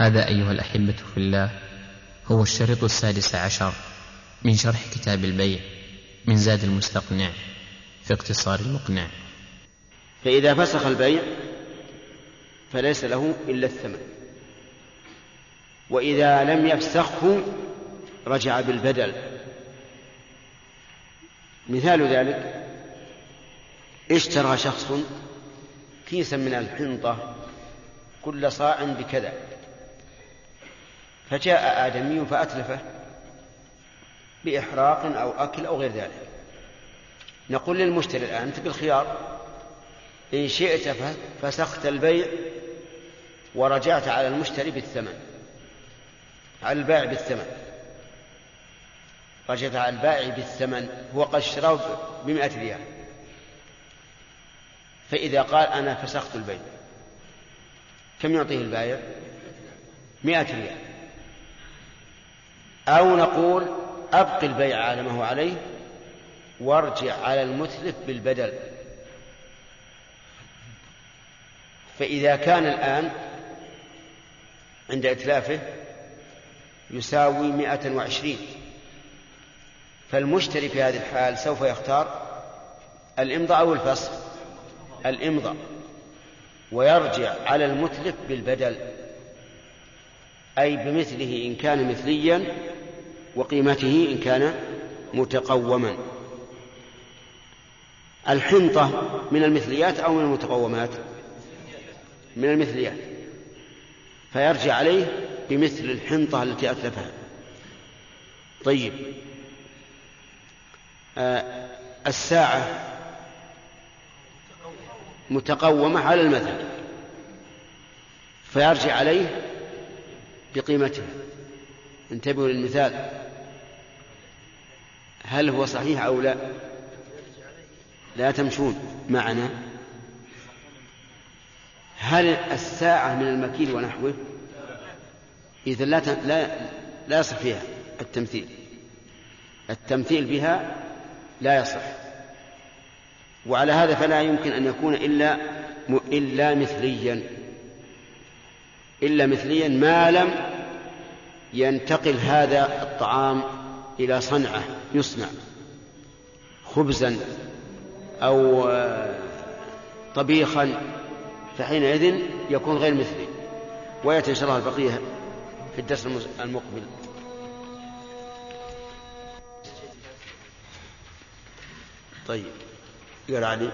هذا أيها الأحبة في الله هو الشريط السادس عشر من شرح كتاب البيع من زاد المستقنع في اقتصار المقنع. فإذا فسخ البيع فليس له إلا الثمن. وإذا لم يفسخه رجع بالبدل. مثال ذلك اشترى شخص كيسا من الحنطة كل صاع بكذا. فجاء آدمي فأتلفه بإحراق أو أكل أو غير ذلك. نقول للمشتري الآن أنت بالخيار. إن شئت فسخت البيع ورجعت على المشتري بالثمن على البائع بالثمن. رجعت على البائع بالثمن هو قد اشتراه بمئة ريال. فإذا قال أنا فسخت البيع كم يعطيه البائع؟ مئة ريال. أو نقول أبق البيع على ما هو عليه وارجع على المتلف بالبدل. فإذا كان الآن عند إتلافه يساوي مائة وعشرين فالمشتري في هذه الحال سوف يختار الإمضاء أو الفصل. الإمضاء. ويرجع على المتلف بالبدل. أي بمثله إن كان مثليا وقيمته إن كان متقوما. الحنطة من المثليات أو من المتقومات؟ من المثليات. فيرجع عليه بمثل الحنطة التي أتلفها. طيب. آه الساعة متقومة على المثل فيرجع عليه بقيمتها انتبهوا للمثال. هل هو صحيح أو لا؟ لا تمشون معنا. هل الساعة من المكيل ونحوه؟ إذا لا لا لا يصح فيها التمثيل. التمثيل بها لا يصح. وعلى هذا فلا يمكن أن يكون إلا إلا مثليا. إلا مثليا ما لم ينتقل هذا الطعام إلى صنعة يصنع خبزا أو طبيخا فحينئذ يكون غير مثلي ويأتي إن شاء الله البقية في الدرس المقبل. طيب يقرأ علي. بسم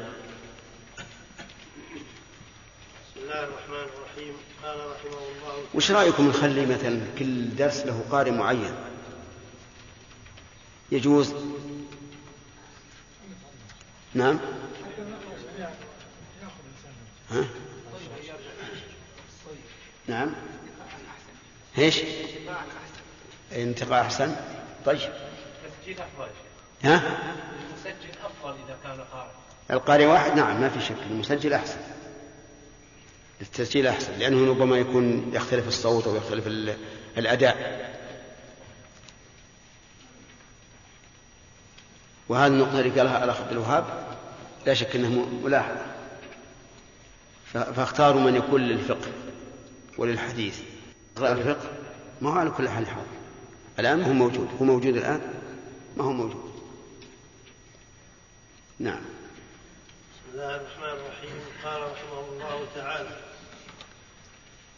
الله الرحمن الرحيم. قال رحمه الله وش رأيكم نخلي مثلا كل درس له قارئ معين؟ يجوز. نعم. ها؟ نعم. إيش؟ انتقاء أحسن. طيب. افضل ها؟ المسجل افضل اذا كان قارئ القارئ واحد؟ نعم ما في شك. المسجل أحسن. التسجيل أحسن لأنه ربما يكون يختلف الصوت أو يختلف ال- الأداء. وهذه النقطة اللي قالها الأخ عبد الوهاب لا شك أنه م- ملاحظة. فاختاروا من يكون للفقه وللحديث. الفقه ما هو على كل حال حاضر. الآن ما هو موجود. هو موجود الآن؟ ما هو موجود. نعم. بسم الله الرحمن الرحيم. قال رحمه الله تعالى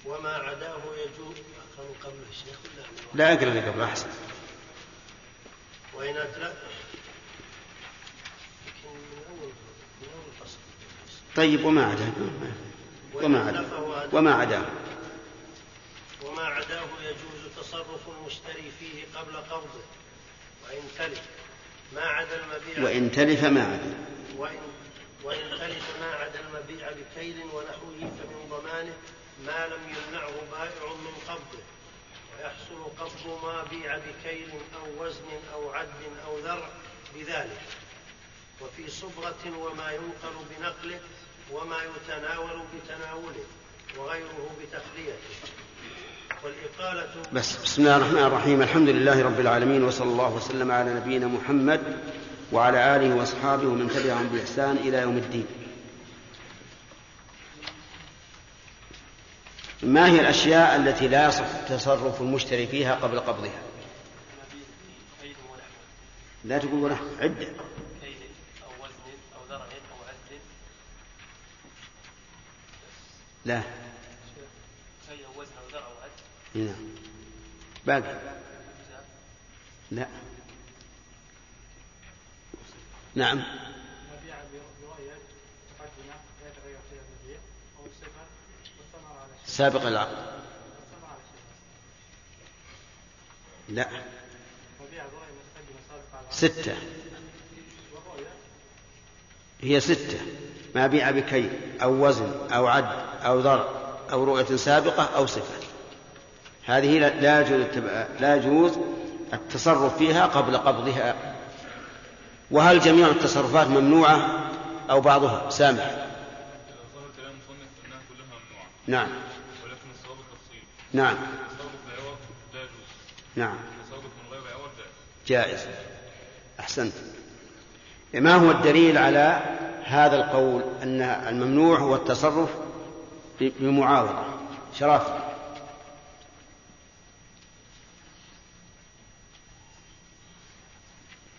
وما عداه يجوز أقرأ قبل الشيخ لا أقرأ قبل أحسن. وإن أتلف لكن من أول من أول فصل طيب وما عداه وما عداه وما عداه وما عداه يجوز تصرف المشتري فيه قبل قبضه. وإن تلف ما عدا المبيع. وإن تلف ما عدا. وإن وإن تلف ما عدا المبيع بكيل ونحوه فمن ضمانه ما لم يمنعه بائع من قبضه. ويحصل قبض ما بيع بكيل أو وزن أو عد أو ذرع بذلك. وفي صبغة وما ينقل بنقله وما يتناول بتناوله وغيره بتخليته. والإقالة بس بسم الله الرحمن الرحيم. الحمد لله رب العالمين وصلى الله وسلم على نبينا محمد وعلى آله وأصحابه ومن تبعهم بإحسان إلى يوم الدين. ما هي الأشياء التي لا يصح تصرف المشتري فيها قبل قبضها؟ لا تقول ونحو عدة كيل أو وزن أو ذرع أو عد لا كيل أو وزن أو ذرع أو عد نعم باقي لا نعم مبيع برؤية مقدمة لا يتغير فيها المبيع أو صفة والثمرة على شيء سابق العقد. لا. ستة. هي ستة. ما بيع بكيل أو وزن أو عد أو ضرب أو رؤية سابقة أو صفة. هذه لا يجوز لا يجوز التصرف فيها قبل قبضها. وهل جميع التصرفات ممنوعة أو بعضها؟ سامح. نعم. ولكن الصواب نعم. نعم. جائز. أحسنت. ما هو الدليل على هذا القول أن الممنوع هو التصرف بمعاوضة شرف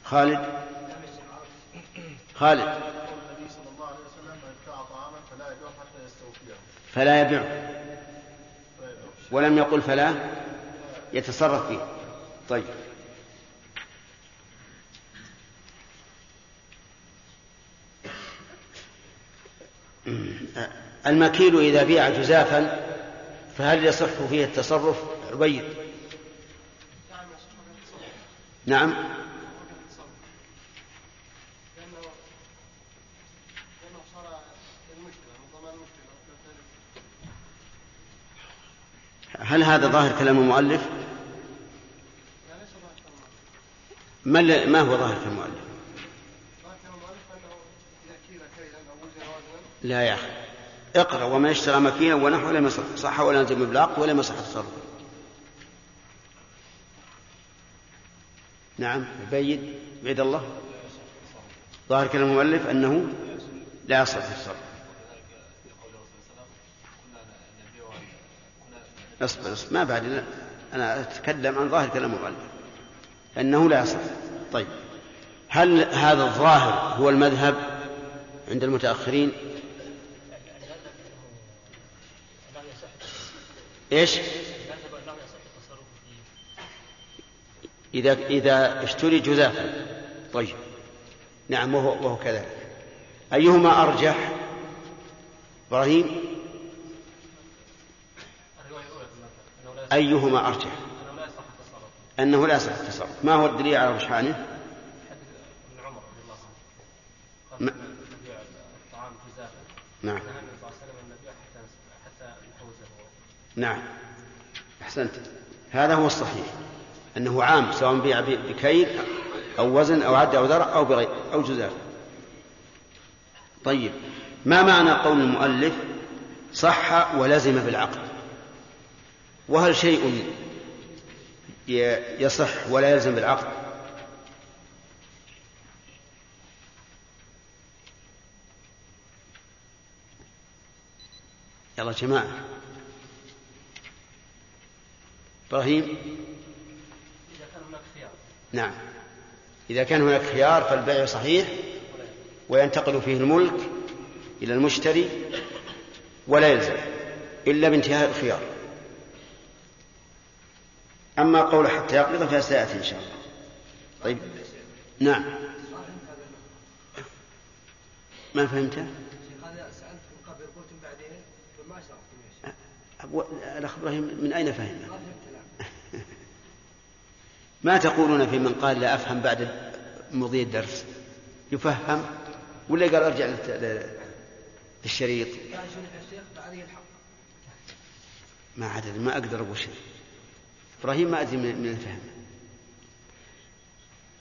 خالد؟ خالد. فلا يبيع. ولم يقل فلا يتصرف فيه. طيب. المكيل إذا بيع جزافا فهل يصح فيه التصرف؟ عبيد. نعم. هل هذا ظاهر كلام المؤلف؟ ما, ما هو ظاهر كلام المؤلف ظاهر كلام المؤلف أنه إذا كيل كيلا أو وزن وزنا لا يا أخي. اقرأ وما اشترى مكينا ونحو لم يصح صح ولا يلزم بالعقد ولا يصح التصرف نعم. عبيد عبيد الله. ظاهر كلام المؤلف أنه لا يصح التصرف اصبر اصبر. ما بعد. أنا أتكلم عن ظاهر كلام المؤلف. أنه لا يصح طيب. هل هذا الظاهر هو المذهب عند المتأخرين؟ إيش؟ إذا إذا اشتري جزافا. طيب. نعم وهو وهو كذلك. أيهما أرجح؟ إبراهيم؟ أيهما أرجح؟ أنه لا يصح التصرف. ما هو الدليل على رجحانه؟ حديث نعم. أحسنت. هذا هو الصحيح. أنه عام سواء بيع بكيل أو وزن أو عد أو ذرع أو بغير أو جزاف. طيب. ما معنى قول المؤلف صح ولزم بالعقد وهل شيء يصح ولا يلزم بالعقد يلا جماعة. إبراهيم إذا كان هناك خيار. نعم. إذا كان هناك خيار فالبيع صحيح وينتقل فيه الملك إلى المشتري ولا يلزم إلا بانتهاء الخيار. أما قول حتى يقبض فسيأتي إن شاء الله. طيب. نعم. ما فهمت؟ الأخ إبراهيم من أين فهم ما فهمت. الآن ما تقولون في من قال لا أفهم بعد مضي الدرس؟ يفهم؟ ولا قال أرجع للشريط؟ ما عدد ما أقدر أقول شيء. إبراهيم ما أدري من الفهم.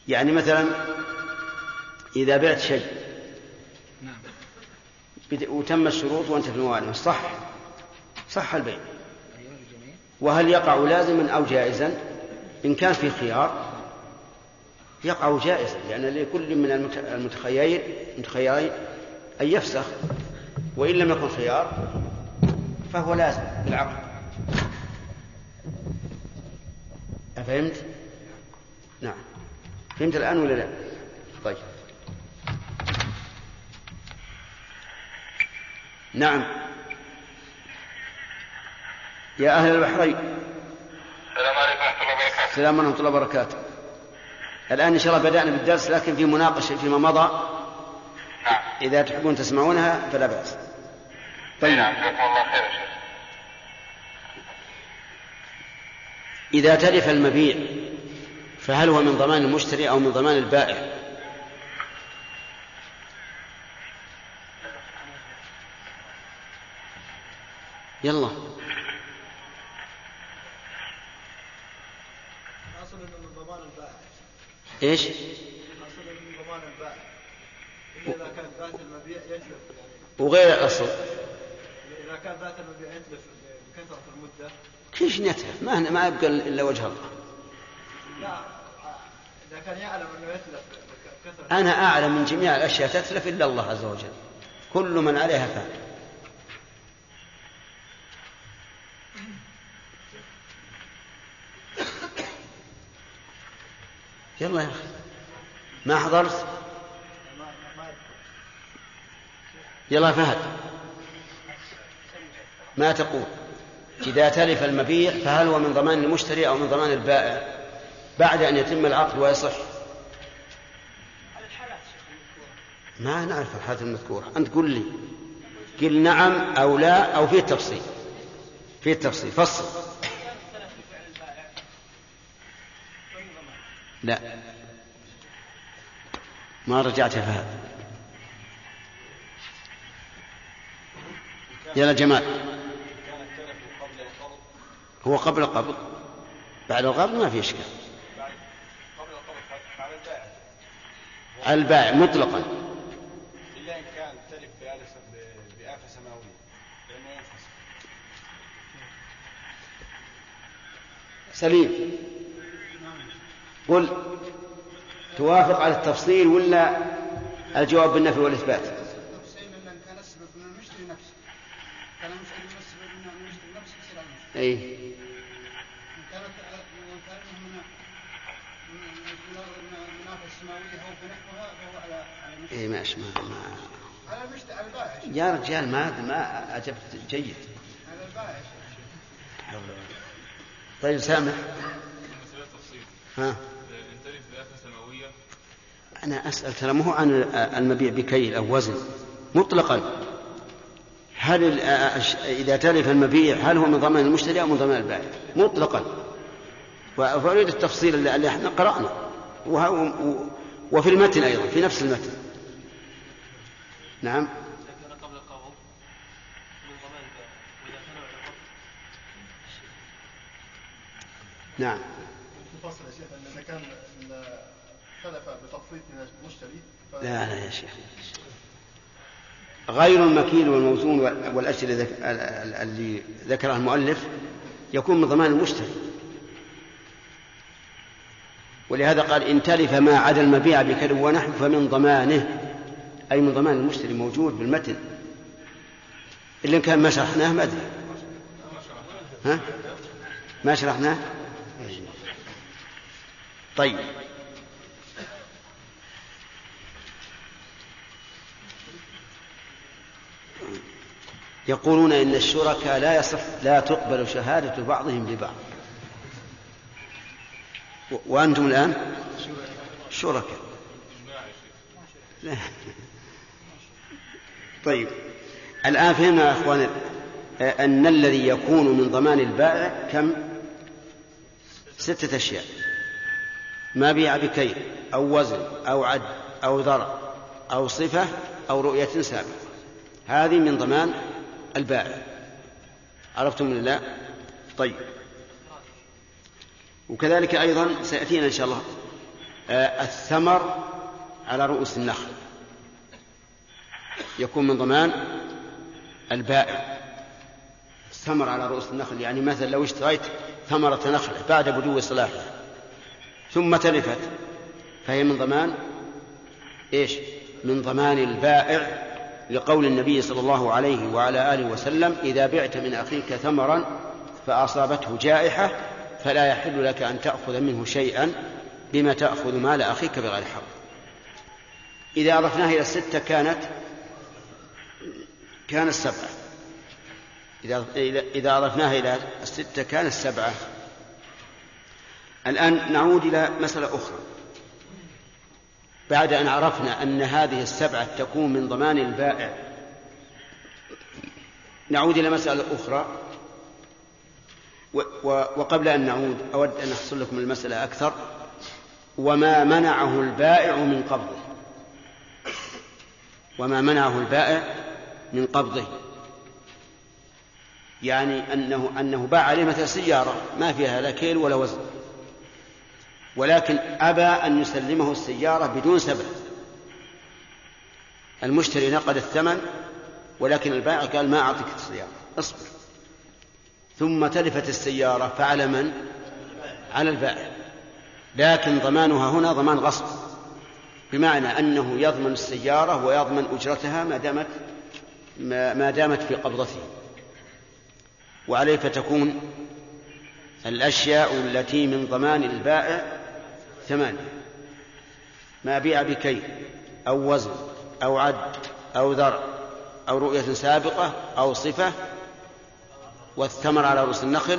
يعني مثلا إذا بعت شيء بد- وتم الشروط وأنت في الموالم صح؟ صح البيع وهل يقع لازما أو جائزا؟ إن كان في خيار يقع جائزا لأن لكل من المتخيرين المتخيرين أن يفسخ وإن لم يكن خيار فهو لازم بالعقل أفهمت؟ نعم. فهمت الآن ولا لا؟ طيب. نعم. يا أهل البحرين. السلام عليكم ورحمة الله وبركاته. السلام ورحمة الله وبركاته. الآن إن شاء الله بدأنا بالدرس لكن في مناقشة فيما مضى نعم. إذا تحبون تسمعونها فلا بأس. طيب. نعم جزاكم الله خير يا شيخ. إذا تلف المبيع فهل هو من ضمان المشتري أو من ضمان البائع؟ يلا الاصل انه من ضمان البائع إيش الاصل انه من ضمان البائع الا اذا كان ذات المبيع يتلف يعني وغير الأصل. اذا كان ذات المبيع يتلف بكثره المده كيف نتلف ما ما يبقى إلا وجه الله. لا اذا كان يعلم انه يتلف بكثره أنا أعلم من جميع الأشياء تتلف إلا الله عز وجل. كل من عليها فان. يلا يا أخي. ما حضرت؟ يلا فهد. ما تقول؟ إذا تلف المبيع فهل هو من ضمان المشتري أو من ضمان البائع؟ بعد أن يتم العقد ويصح. ما نعرف الحالات المذكورة. أنت قل لي. قل نعم أو لا أو فيه تفصيل فيه تفصيل فصل. لا. ما رجعت يا فهد. يلا جمال هو قبل القبض بعد القبض ما في إشكال. على البائع مطلقا. الا ان كان تلف بآفة سماوية ينفصل سليم. قل توافق على التفصيل ولا الجواب بالنفي والإثبات؟ أي إيه ماشي ما, ما يا رجال ما ما أجبت جيد. طيب سامح. ها إن تلف بآفة سماوية أنا أسأل ترى ما هو عن المبيع بكيل أو وزن؟ مطلقا. هل إذا تلف المبيع هل هو من ضمان المشتري أو من ضمان البائع؟ مطلقا. و- فأريد التفصيل اللي- إحنا قرأنا. وفي المتن أيضا في نفس المتن. نعم. نعم. كان خلف بتفصيل من المشتري لا لا يا شيخ. غير المكيل والموزون وال- والأشياء اللي ذك- ال- ال- اللي ذكرها المؤلف يكون من ضمان المشتري. ولهذا قال إن تلف ما عدا المبيع بكذب ونحو فمن ضمانه أي من ضمان المشتري موجود بالمتن. إلا كان ما شرحناه ما أدري. ها؟ ما شرحناه؟ طيب. يقولون إن الشركاء لا يصح لا تقبل شهادة بعضهم لبعض. وأنتم الآن؟ شركاء. لا. طيب. الآن فهمنا يا أخوان أن الذي يكون من ضمان البائع كم؟ ستة أشياء. ما بيع بكيل أو وزن أو عد أو ذرع أو صفة أو رؤية سابقة. هذه من ضمان البائع. عرفتم ولا لا؟ طيب. وكذلك أيضا سيأتينا إن شاء الله آه، الثمر على رؤوس النخل. يكون من ضمان البائع. الثمر على رؤوس النخل يعني مثلا لو اشتريت ثمرة نخلة بعد بدو صلاحها ثم تلفت فهي من ضمان إيش؟ من ضمان البائع لقول النبي صلى الله عليه وعلى آله وسلم إذا بعت من أخيك ثمرا فأصابته جائحة فلا يحل لك أن تأخذ منه شيئا بما تأخذ مال أخيك بغير حق. إذا أضفناها إلى الستة كانت كانت سبعة. إذا إذا أضفناها إلى الستة كانت سبعة. الآن نعود إلى مسألة أخرى. بعد أن عرفنا أن هذه السبعة تكون من ضمان البائع. نعود إلى مسألة أخرى. وقبل أن نعود أود أن أحصل لكم المسألة أكثر. وما منعه البائع من قبضه. وما منعه البائع من قبضه. يعني أنه أنه باع عليه مثل سيارة ما فيها لا كيل ولا وزن. ولكن أبى أن يسلمه السيارة بدون سبب. المشتري نقد الثمن ولكن البائع قال ما أعطيك السيارة اصبر. ثم تلفت السيارة فعلى من؟ على البائع. لكن ضمانها هنا ضمان غصب بمعنى أنه يضمن السيارة ويضمن أجرتها ما دامت ما دامت في قبضته. وعليه فتكون الأشياء التي من ضمان البائع ثمانية. ما بيع بكيل أو وزن أو عد أو ذرع أو رؤية سابقة أو صفة والثمر على رؤوس النخل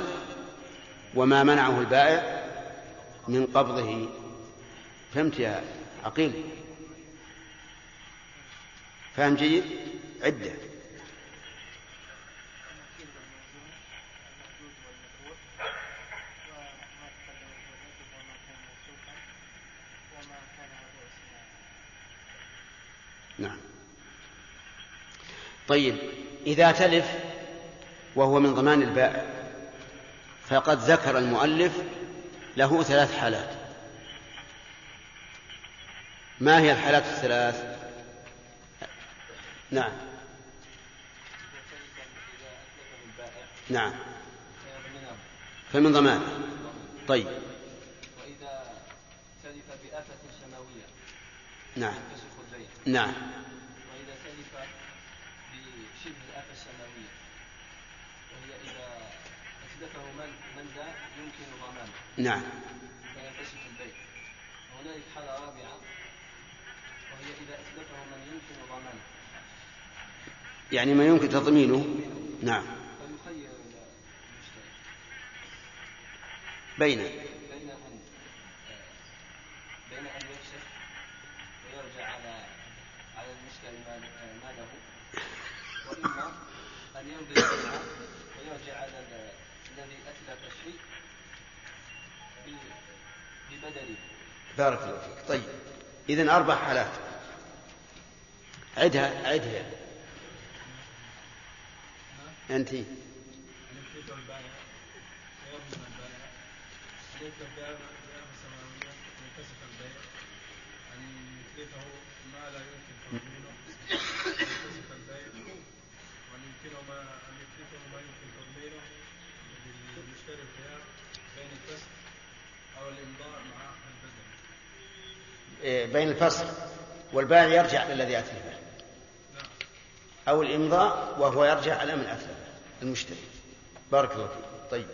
وما منعه البائع من قبضه. فهمت يا عقيل؟ فهم جيد؟ عدة. نعم. طيب إذا تلف وهو من ضمان البائع فقد ذكر المؤلف له ثلاث حالات. ما هي الحالات الثلاث؟ نعم. نعم. فمن ضمانه طيب. وإذا تلف بآفة سماوية نعم. نعم. وإذا تلف بشبه الآفة السماوية وهي إذا أتلفه من من ذا يمكن ضمانه. نعم. فينفسخ البيع وهنالك حالة رابعة وهي إذا أتلفه من يمكن ضمانه. يعني ما يمكن تضمينه؟ نعم. فيخير المشتري بين بين أن بين أن يفسخ ويرجع على مال- ماله وإما أن يمضي ويرجع على ال- الذي أتلف الشيء ب- ببدله بارك الله فيك. طيب إذن أربع حالات. عدها عدها. أنت. أن يتلفه ما لا يمكن. إيه، بين الفصل والبائع يرجع للذي أتلفه. أو الإمضاء وهو يرجع على من أتلفه المشتري. بارك الله فيك. طيب.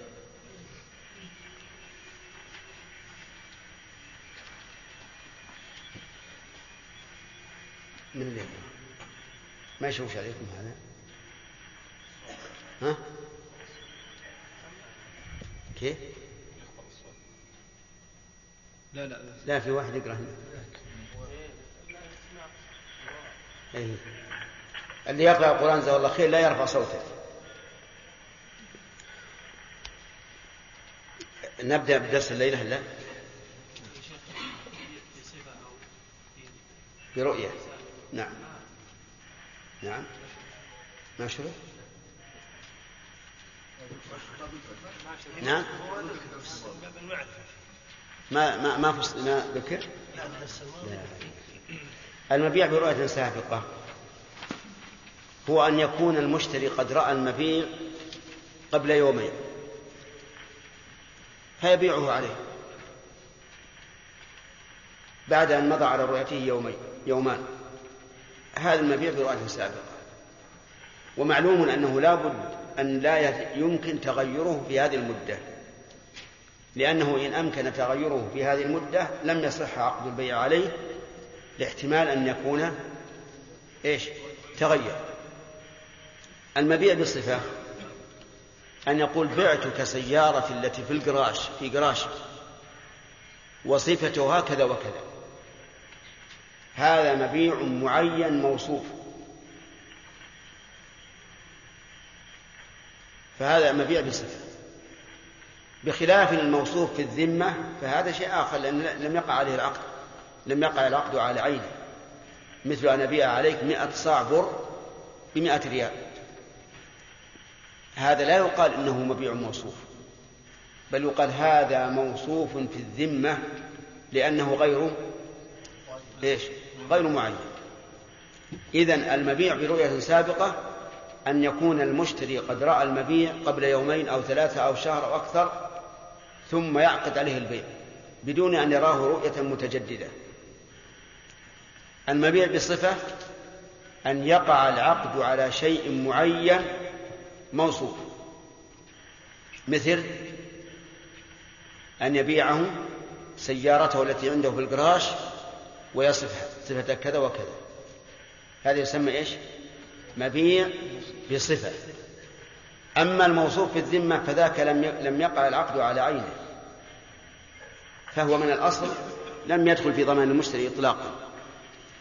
من يقرأ؟ ما يشوش عليكم هذا؟ ها؟ كيف؟ لا لا. لا في واحد يقرأ. هنا أيه. اللي يقرأ القرآن جزاه الله خير لا يرفع صوته. نبدأ بدرس الليلة لا برؤية. نعم. نعم. ما شرط نعم. ما ما ما ما ذكر. المبيع برؤية سابقة. هو أن يكون المشتري قد رأى المبيع قبل يومين. فيبيعه عليه. بعد أن مضى على رؤيته يومين يومان. هذا المبيع برؤية سابقة. ومعلوم أنه لا بد أن لا يمكن تغيره في هذه المدة. لأنه إن أمكن تغيره في هذه المدة لم يصح عقد البيع عليه لاحتمال أن يكون إيش؟ تغير. المبيع بالصفة أن يقول بعتك سيارة التي في القراش في قراش وصفتها كذا وكذا. هذا مبيع معين موصوف. فهذا مبيع بصفة. بخلاف الموصوف في الذمة فهذا شيء آخر لأن لم يقع عليه العقد. لم يقع العقد على عينه. مثل أن أبيع عليك مئة صاع بر بمئة ريال. هذا لا يقال إنه مبيع موصوف. بل يقال هذا موصوف في الذمة لأنه غير إيش؟ غير معين إذن المبيع برؤية سابقة أن يكون المشتري قد رأى المبيع قبل يومين أو ثلاثة أو شهر أو أكثر ثم يعقد عليه البيع بدون أن يراه رؤية متجددة. المبيع بصفة أن يقع العقد على شيء معين موصوف. مثل أن يبيعه سيارته التي عنده في القراش ويصفها. صفة كذا وكذا. هذا يسمى إيش؟ مبيع بصفة. أما الموصوف في الذمة فذاك لم لم يقع العقد على عينه. فهو من الأصل لم يدخل في ضمان المشتري إطلاقا.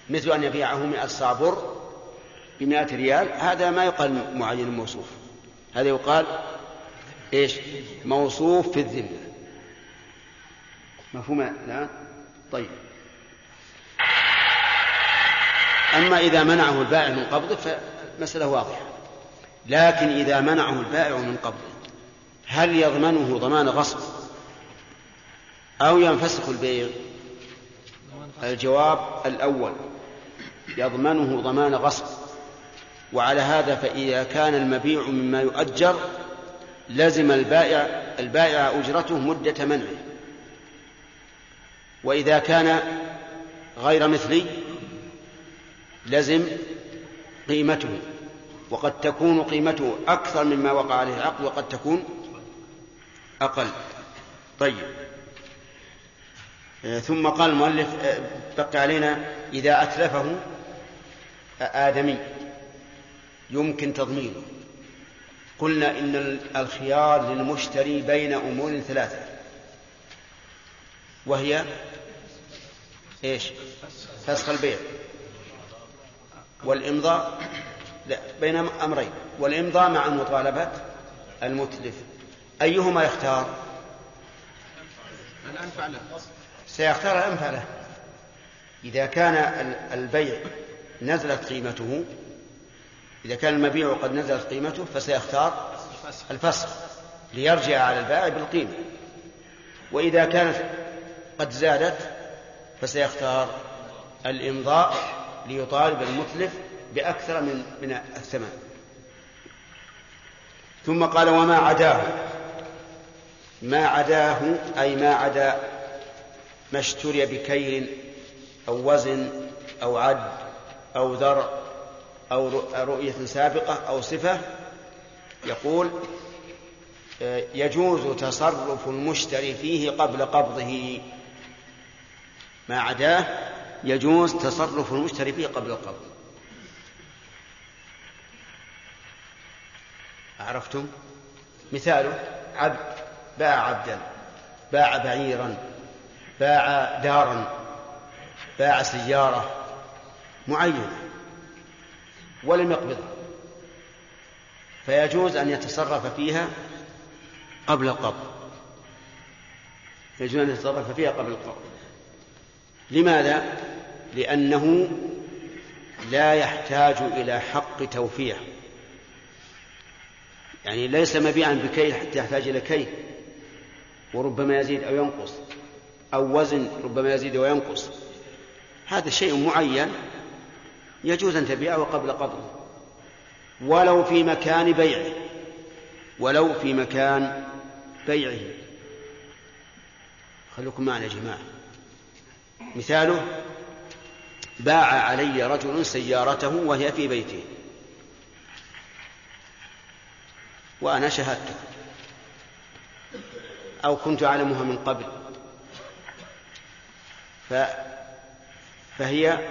مثل أن يبيعه مئة صاع بر بمئة ريال هذا ما يقال معين موصوف. هذا يقال إيش؟ موصوف في الذمة. مفهوم؟ الآن طيب. أما إذا منعه البائع من قبضه فمسألة واضحة. لكن إذا منعه البائع من قبضه هل يضمنه ضمان غصب؟ أو ينفسخ البيع؟ الجواب الأول يضمنه ضمان غصب. وعلى هذا فإذا كان المبيع مما يؤجر لزم البائع البائع أجرته مدة منعه. وإذا كان غير مثلي لزم قيمته وقد تكون قيمته أكثر مما وقع عليه العقد وقد تكون أقل. طيب. ثم قال المؤلف بقي علينا إذا أتلفه آدمي. يمكن تضمينه. قلنا إن الخيار للمشتري بين أمور ثلاثة. وهي إيش؟ فسخ البيع. والإمضاء لا بين أمرين. والإمضاء مع مطالبة المتلف. أيهما يختار؟ الأنفع له سيختار الأنفع له إذا كان البيع نزلت قيمته إذا كان المبيع قد نزلت قيمته فسيختار الفسخ ليرجع على البائع بالقيمة. وإذا كانت قد زادت فسيختار الإمضاء ليطالب المتلف بأكثر من من الثمن. ثم قال وما عداه. ما عداه أي ما عدا ما اشتري بكيل أو وزن أو عد أو ذرع أو رؤية سابقة أو صفة يقول يجوز تصرف المشتري فيه قبل قبضه. ما عداه يجوز تصرف المشتري فيه قبل القبض. عرفتم؟ مثاله عبد باع عبدا باع بعيرا باع دارا باع سيارة معينة ولم يقبضها فيجوز أن يتصرف فيها قبل القبض. يجوز أن يتصرف فيها قبل القبض. لماذا؟ لأنه لا يحتاج إلى حق توفية يعني ليس مبيعا بكيل حتى يحتاج إلى كيل وربما يزيد أو ينقص أو وزن ربما يزيد وينقص. هذا شيء معين يجوز أن تبيعه قبل قبضه. ولو في مكان بيعه ولو في مكان بيعه. خلوكم معنا يا جماعة. مثاله باع علي رجل سيارته وهي في بيته. وأنا شهدته. أو كنت أعلمها من قبل. ف فهي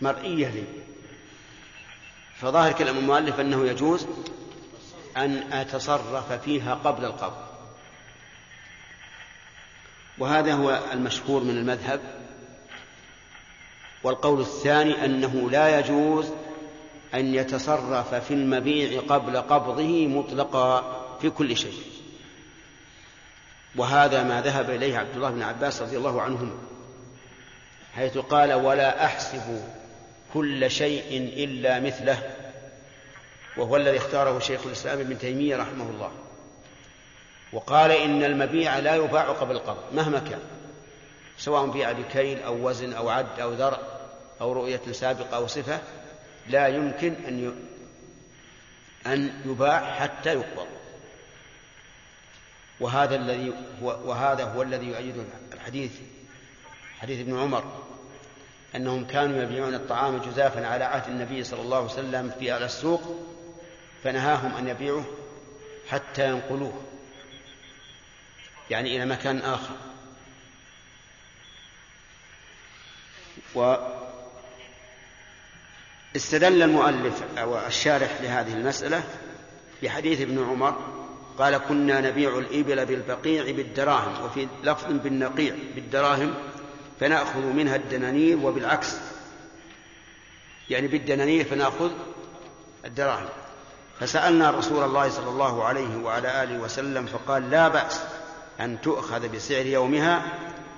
مرئية لي. فظاهر كلام المؤلف أنه يجوز أن أتصرف فيها قبل القبض وهذا هو المشهور من المذهب. والقول الثاني أنه لا يجوز أن يتصرف في المبيع قبل قبضه مطلقا في كل شيء. وهذا ما ذهب إليه عبد الله بن عباس رضي الله عنهما حيث قال ولا أحسب كل شيء إلا مثله. وهو الذي اختاره شيخ الإسلام ابن تيمية رحمه الله. وقال إن المبيع لا يباع قبل القبض مهما كان. سواء بيع بكيل أو وزن أو عد أو ذرع أو رؤية سابقة أو صفة لا يمكن أن أن يباع حتى يقبض. وهذا الذي هو وهذا هو الذي يؤيد الحديث حديث ابن عمر أنهم كانوا يبيعون الطعام جزافا على عهد النبي صلى الله عليه وسلم في على السوق فنهاهم أن يبيعوه حتى ينقلوه يعني إلى مكان آخر. و استدل المؤلف أو الشارح لهذه المسألة بحديث ابن عمر قال كنا نبيع الإبل بالبقيع بالدراهم وفي لفظ بالنقيع بالدراهم فنأخذ منها الدنانير وبالعكس. يعني بالدنانير فنأخذ الدراهم. فسألنا رسول الله صلى الله عليه وعلى آله وسلم فقال لا بأس أن تؤخذ بسعر يومها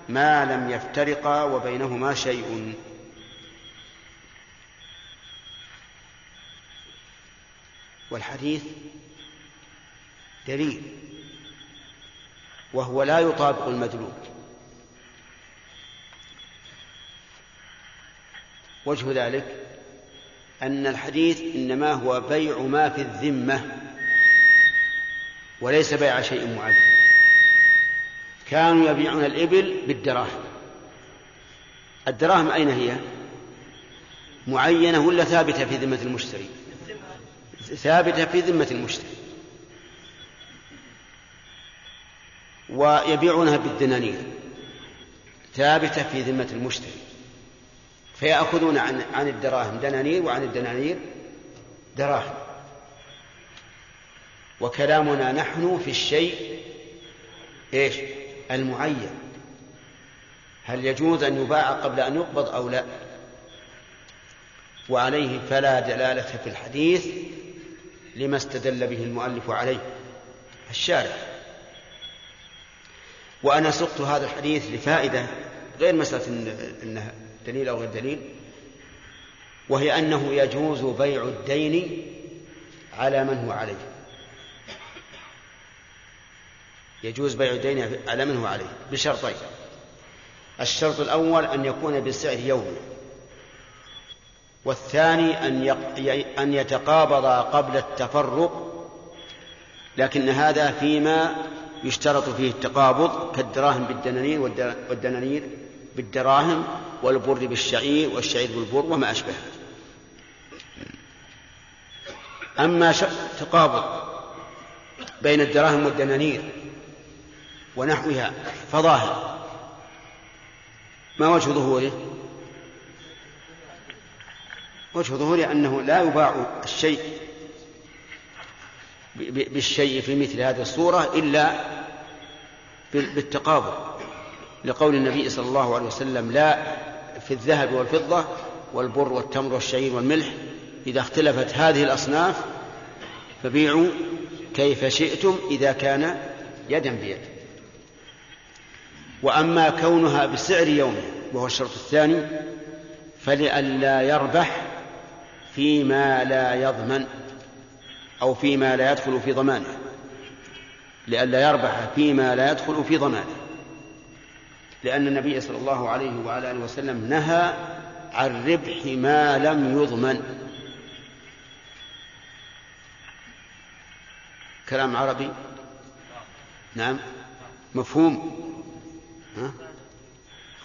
ما لم يفترقا وبينهما شيء. والحديث دليل وهو لا يطابق المدلول. وجه ذلك أن الحديث إنما هو بيع ما في الذمة وليس بيع شيء معين. كانوا يبيعون الإبل بالدراهم. الدراهم أين هي؟ معينة ولا ثابتة في ذمة المشتري؟ ثابتة في ذمة المشتري. ويبيعونها بالدنانير. ثابتة في ذمة المشتري. فيأخذون عن عن الدراهم دنانير وعن الدنانير دراهم. وكلامنا نحن في الشيء إيش؟ المعين. هل يجوز أن يباع قبل أن يقبض أو لا؟ وعليه فلا دلالة في الحديث لما استدل به المؤلف عليه الشارع وأنا سقت هذا الحديث لفائدة غير مسألة انها دليل أو غير دليل وهي أنه يجوز بيع الدين على من هو عليه. يجوز بيع الدين على من هو عليه بشرطين. الشرط الأول أن يكون بسعر يومي. والثاني أن أن يتقابضا قبل التفرق لكن هذا فيما يشترط فيه التقابض كالدراهم بالدنانير والدنانير بالدراهم والبر بالشعير والشعير بالبر وما أشبه أما تقابض بين الدراهم والدنانير ونحوها فظاهر. ما وجه ظهوره؟ وجه ظهوره أنه لا يباع الشيء بالشيء في مثل هذه الصورة إلا بالتقابض لقول النبي صلى الله عليه وسلم لا في الذهب والفضة والبر والتمر والشعير والملح إذا اختلفت هذه الأصناف فبيعوا كيف شئتم إذا كان يدا بيد. وأما كونها بسعر يومه وهو الشرط الثاني فلئلا يربح فيما لا يضمن أو فيما لا يدخل في ضمانه. لئلا يربح فيما لا يدخل في ضمانه. لأن النبي صلى الله عليه وعلى آله وسلم نهى عن ربح ما لم يضمن. كلام عربي؟ نعم. مفهوم. ها؟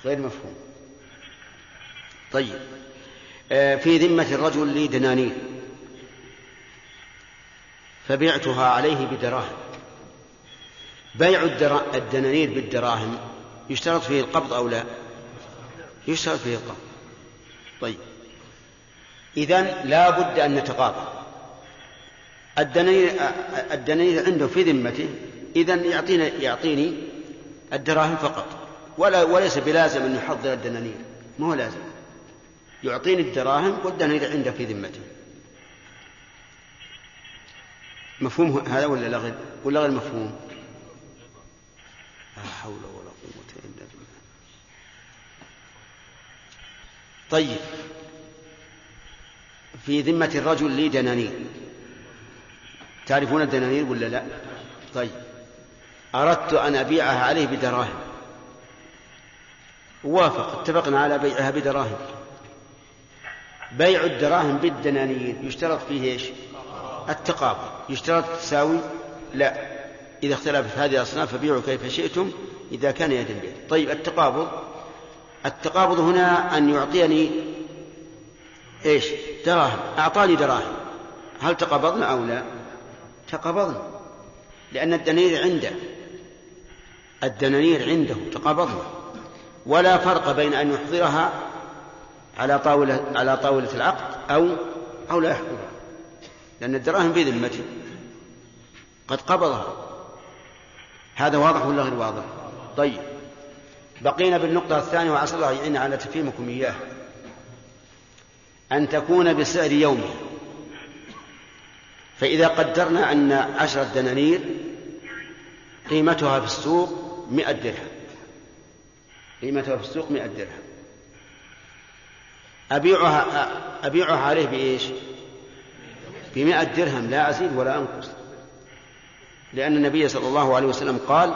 غير مفهوم. طيب. آه، في ذمة الرجل لي دنانير. فبعتها عليه بدراهم. بيع الدنانير بالدراهم يشترط فيه القبض أو لا؟ يشترط فيه القبض. طيب. إذن لا بد أن نتقابل الدنانير الدنانير عنده في ذمته إذن يعطينا يعطيني الدراهم فقط. ولا وليس بلازم أن يحضر الدنانير. ما هو لازم. يعطيني الدراهم والدنانير عنده في ذمته. مفهوم هذا ولا لا غير؟ ولا غير مفهوم؟ لا حول ولا قوة إلا بالله. طيب. في ذمة الرجل لي دنانير. تعرفون الدنانير ولا لا؟ طيب. أردت أن أبيعها عليه بدراهم. وافق. اتفقنا على بيعها بدراهم. بيع الدراهم بالدنانير يشترط فيه إيش؟ التقابل يشترط تساوي؟ لا. إذا اختلفت هذه الأصناف فبيعوا كيف شئتم إذا كان يدا بيد. طيب التقابض. التقابض هنا أن يعطيني إيش؟ دراهم. أعطاني دراهم. هل تقابضنا أو لا؟ تقابضنا. لأن الدنانير عنده. الدنانير عنده. تقابضنا. ولا فرق بين أن يحضرها على طاولة على طاولة العقد أو أو لا يحضرها. لأن الدراهم في ذمته قد قبضها. هذا واضح ولا غير واضح؟ طيب. بقينا بالنقطة الثانية وعسى الله يعين على تفهيمكم إياه أن تكون بسعر يومه فإذا قدرنا أن عشرة دنانير قيمتها في السوق مئة درهم. قيمتها في السوق مئة درهم. أبيعها أبيعها عليه بإيش؟ بمئة درهم لا أزيد ولا أنقص. لأن النبي صلى الله عليه وسلم قال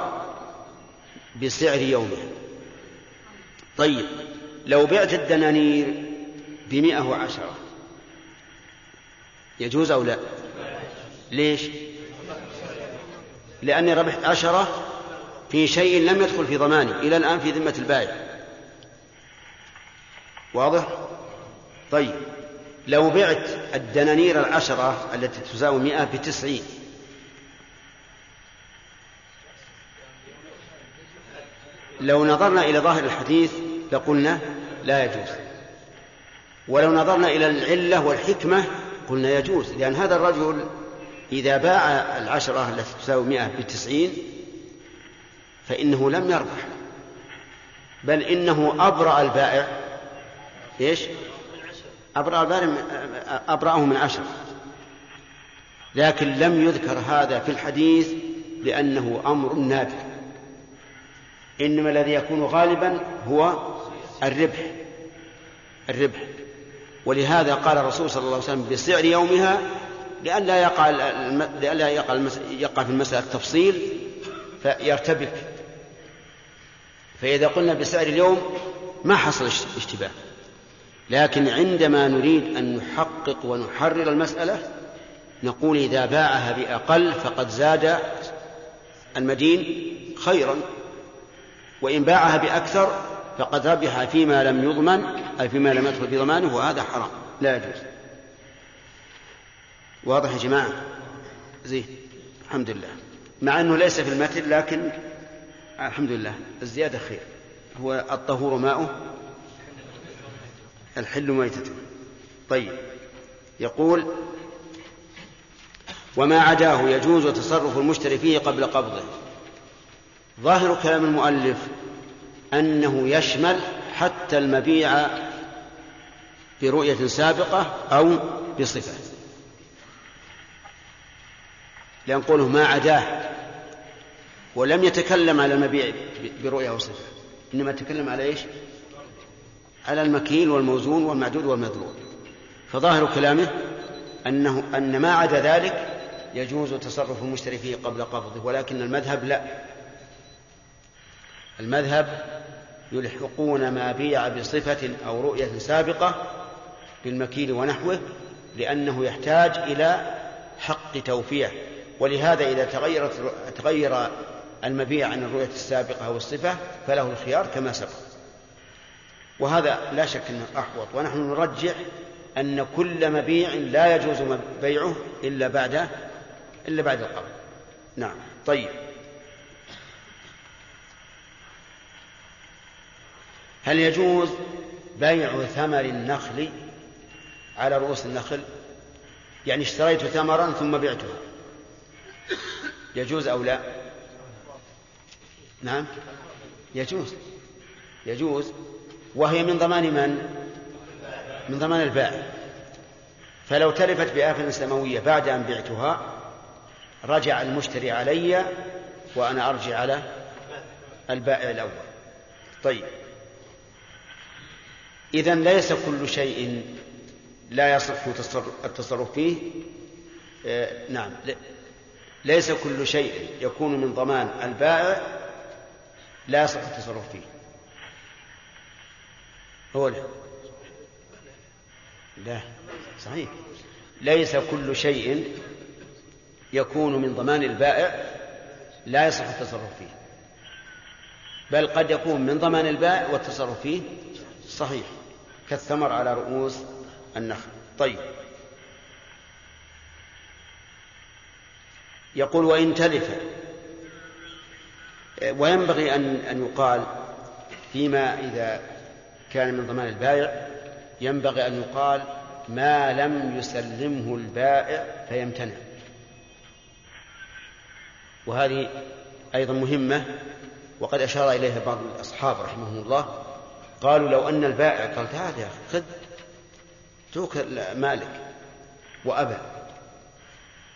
بسعر يومه طيب لو بعت الدنانير بمئة وعشرة يجوز أو لا؟ ليش؟ لأني ربحت عشرة في شيء لم يدخل في ضماني إلى الآن في ذمة البائع. واضح؟ طيب. لو بعت الدنانير العشرة التي تساوي مئة بتسعين. لو نظرنا إلى ظاهر الحديث لقلنا لا يجوز. ولو نظرنا إلى العلة والحكمة قلنا يجوز لأن هذا الرجل إذا باع العشرة التي تساوي مئة بتسعين فإنه لم يربح. بل إنه أبرأ البائع. إيش؟ أبرأ البائع أبرأه من عشرة لكن لم يذكر هذا في الحديث لأنه أمر نادر. إنما الذي يكون غالبا هو الربح. الربح. ولهذا قال الرسول صلى الله عليه وسلم بسعر يومها لئلا يقع لئلا يقع يقع في المسألة تفصيل فيرتبك. فإذا قلنا بسعر اليوم ما حصل اشتباه. لكن عندما نريد أن نحقق ونحرر المسألة نقول إذا باعها بأقل فقد زاد المدين خيرا. وإن باعها بأكثر فقد ربح فيما لم يضمن أي فيما لم يدخل في ضمانه وهذا حرام لا يجوز. واضح يا جماعة؟ زين الحمد لله. مع أنه ليس في المتن لكن الحمد لله. الزيادة خير. هو الطهور ماؤه الحل ميتته. طيب. يقول وما عداه يجوز تصرف المشتري فيه قبل قبضه. ظاهر كلام المؤلف أنه يشمل حتى المبيع برؤية سابقة أو بصفة. لأن قوله ما عداه ولم يتكلم على المبيع برؤية أو صفة إنما تكلم على إيش؟ على المكيل والموزون والمعدود والمذلول فظاهر كلامه أنه أن ما عدا ذلك يجوز تصرف المشتري فيه قبل قبضه ولكن المذهب لا. المذهب يلحقون ما بيع بصفة أو رؤية سابقة بالمكيل ونحوه لأنه يحتاج إلى حق توفيع ولهذا إذا تغيرت تغير المبيع عن الرؤية السابقة أو الصفة فله الخيار كما سبق. وهذا لا شك أنه أحوط. ونحن نرجح أن كل مبيع لا يجوز بيعه إلا بعد إلا بعد القبض. نعم. طيب. هل يجوز بيع ثمر النخل على رؤوس النخل؟ يعني اشتريت ثمرا ثم بعتها. يجوز أو لا؟ نعم. يجوز. يجوز. وهي من ضمان من؟ من ضمان البائع. فلو تلفت بآفة سماوية بعد أن بعتها رجع المشتري علي وأنا أرجع على البائع الأول. طيب. إذا ليس كل شيء لا يصح التصرف فيه. آه نعم. ليس كل شيء يكون من ضمان البائع لا يصح التصرف فيه. هو لا لا صحيح. ليس كل شيء يكون من ضمان البائع لا يصح التصرف فيه. بل قد يكون من ضمان البائع والتصرف فيه صحيح. كالثمر على رؤوس النخل. طيب. يقول وإن تلف وينبغي أن أن يقال فيما إذا كان من ضمان البائع ينبغي أن يقال ما لم يسلمه البائع فيمتنع. وهذه أيضا مهمة وقد أشار إليها بعض الأصحاب رحمهم الله قالوا لو أن البائع قال تعال يا أخي خذ توك مالك وأبى.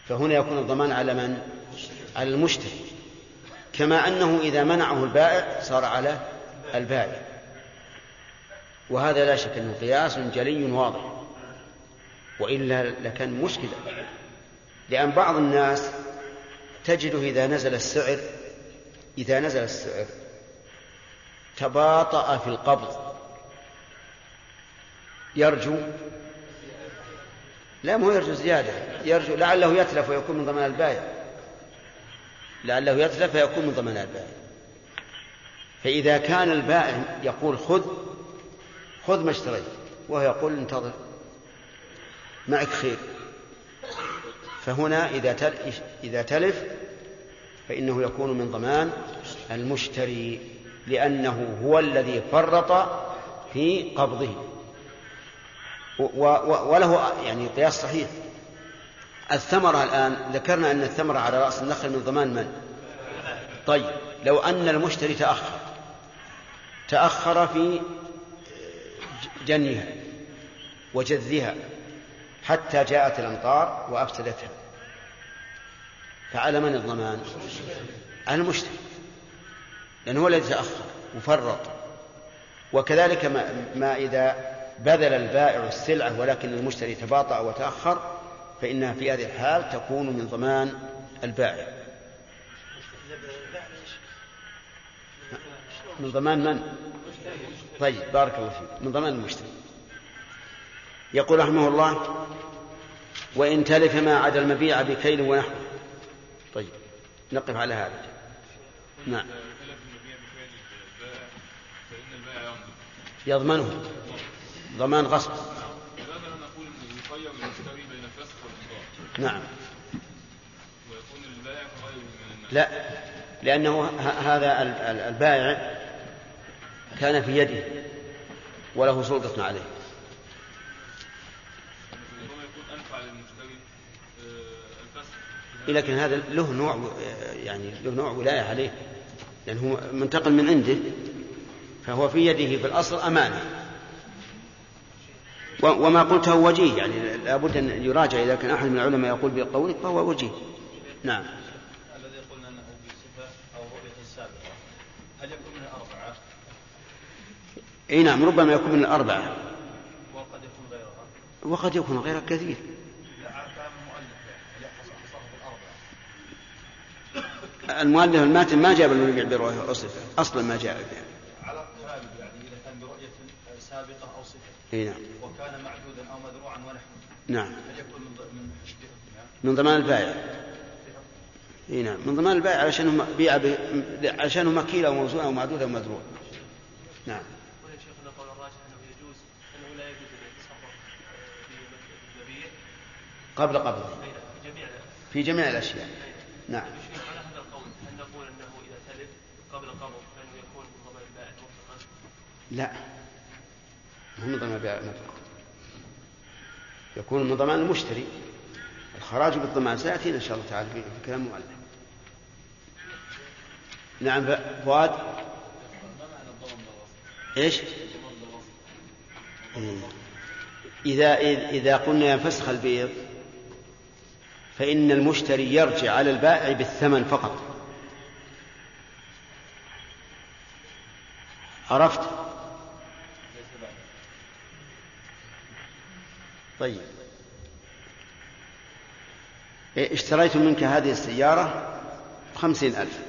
فهنا يكون الضمان على من؟ على المشتري. كما أنه إذا منعه البائع صار على البائع. وهذا لا شك أنه قياس جلي واضح. وإلا لكان مشكلة. لأن بعض الناس تجده إذا نزل السعر إذا نزل السعر تباطأ في القبض. يرجو لا مو يرجو زيادة يرجو لعله يتلف ويكون من ضمان البائع. لعله يتلف فيكون من ضمان البائع. فإذا كان البائع يقول خذ خذ ما اشتريت وهو يقول انتظر معك خير. فهنا إذا إذا تلف فإنه يكون من ضمان المشتري لأنه هو الذي فرط في قبضه. وله يعني قياس صحيح. الثمرة الآن ذكرنا أن الثمرة على رأس النخل من ضمان من؟ طيب لو أن المشتري تأخر تأخر في جنيها وجذها حتى جاءت الأمطار وأفسدتها فعلى من الضمان؟ على المشتري لأنه هو الذي تأخر وفرط وكذلك ما, ما إذا بذل البائع السلعة ولكن المشتري تباطأ وتأخر فإنها في هذه الحال تكون من ضمان البائع. من ضمان من؟ طيب بارك الله فيك. من ضمان المشتري يقول رحمه الله وإن تلف ما عدا المبيع بكيل ونحوه. طيب نقف على هذا. نعم. يضمنه. ضمان غصب نقول يخير المشتري بين الفسخ والإصلاح نعم. ويكون من الناس لا لأنه هذا ال- ال- البائع كان في يده وله سلطة عليه. آه، الفسخ. لكن هذا له نوع يعني له نوع ولاية عليه. لأنه هو منتقل من عنده فهو في يده في الأصل أمانة. وما قلته وجيه يعني لابد أن يراجع إذا كان أحد من العلماء يقول بقولك فهو وجيه. نعم. الذي قلنا أنه بصفه أو رؤية السابقه هل يكون من الأربعة؟ إي نعم ربما يكون من الأربعة. وقد يكون غيرها؟ وقد يكون غيره كثير. المؤلف يعني الماتن ما جاب المبيع برؤية أصفة أصلا ما جاء بها على الغالب يعني اذا كان برؤيه سابقه أو صفه إي نعم. وكان معدودا أو مذروعا ونحوه. نعم. هل يكون من من ضمان البائع. إي نعم. من ضمان البائع علشان بيع ب... نعم. الراجح أنه يجوز أنه لا يجوز التصرف في المبيع قبل قبضه في جميع في جميع الأشياء. نعم. على هذا القول هل نقول أنه إذا تلف قبل القبض فانه يكون من ضمان البائع مطلقا لا. من ضمان البائع المطلق يكون من ضمان المشتري الخراج بالضمان سيأتينا إن شاء الله تعالى في كلام المؤلف. نعم فؤاد؟ إيش؟ إذا إذا قلنا ينفسخ البيض فإن المشتري يرجع على البائع بالثمن فقط. عرفت؟ طيب. اشتريت منك هذه السيارة بخمسين ألف.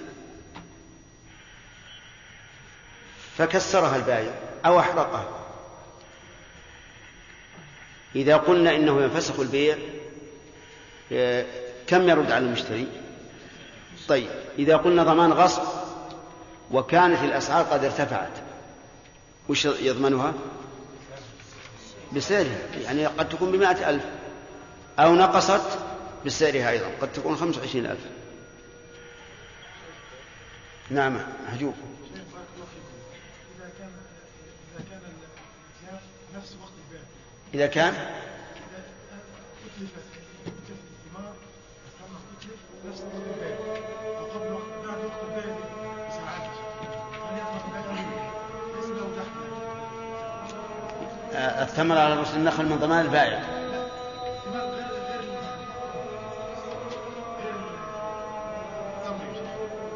فكسرها البائع أو أحرقها. إذا قلنا إنه ينفسخ البيع كم يرد على المشتري؟ طيب إذا قلنا ضمان غصب وكانت الأسعار قد ارتفعت وش يضمنها؟ بسعرها يعني قد تكون بمائة ألف. أو نقصت بسعرها أيضا قد تكون خمس وعشرين ألف. نعم هجوب. إذا كان إذا كان الثمر على رؤوس النخل من ضمان البائع.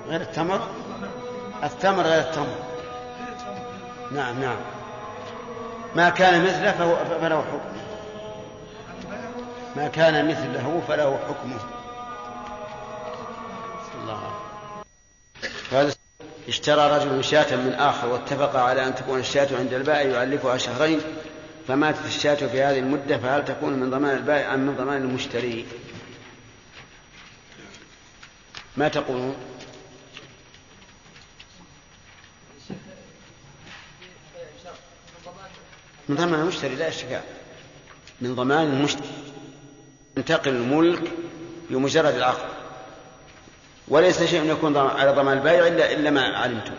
غير التمر؟ التمر غير التمر. نعم نعم. ما كان مثله فهو فله حكمه ما كان مثله فله حكمه الله هذا اشترى رجل شاة من آخر واتفق على أن تكون الشاة عند البائع يعلفها شهرين فماتت الشاة في هذه المدة فهل تكون من ضمان البائع أم من ضمان المشتري؟ ما تقولون من ضمان المشتري لا اشتكاء من ضمان المشتري ينتقل الملك بمجرد العقد. وليس شيء يكون على ضمان البائع الا إلا ما علمتم.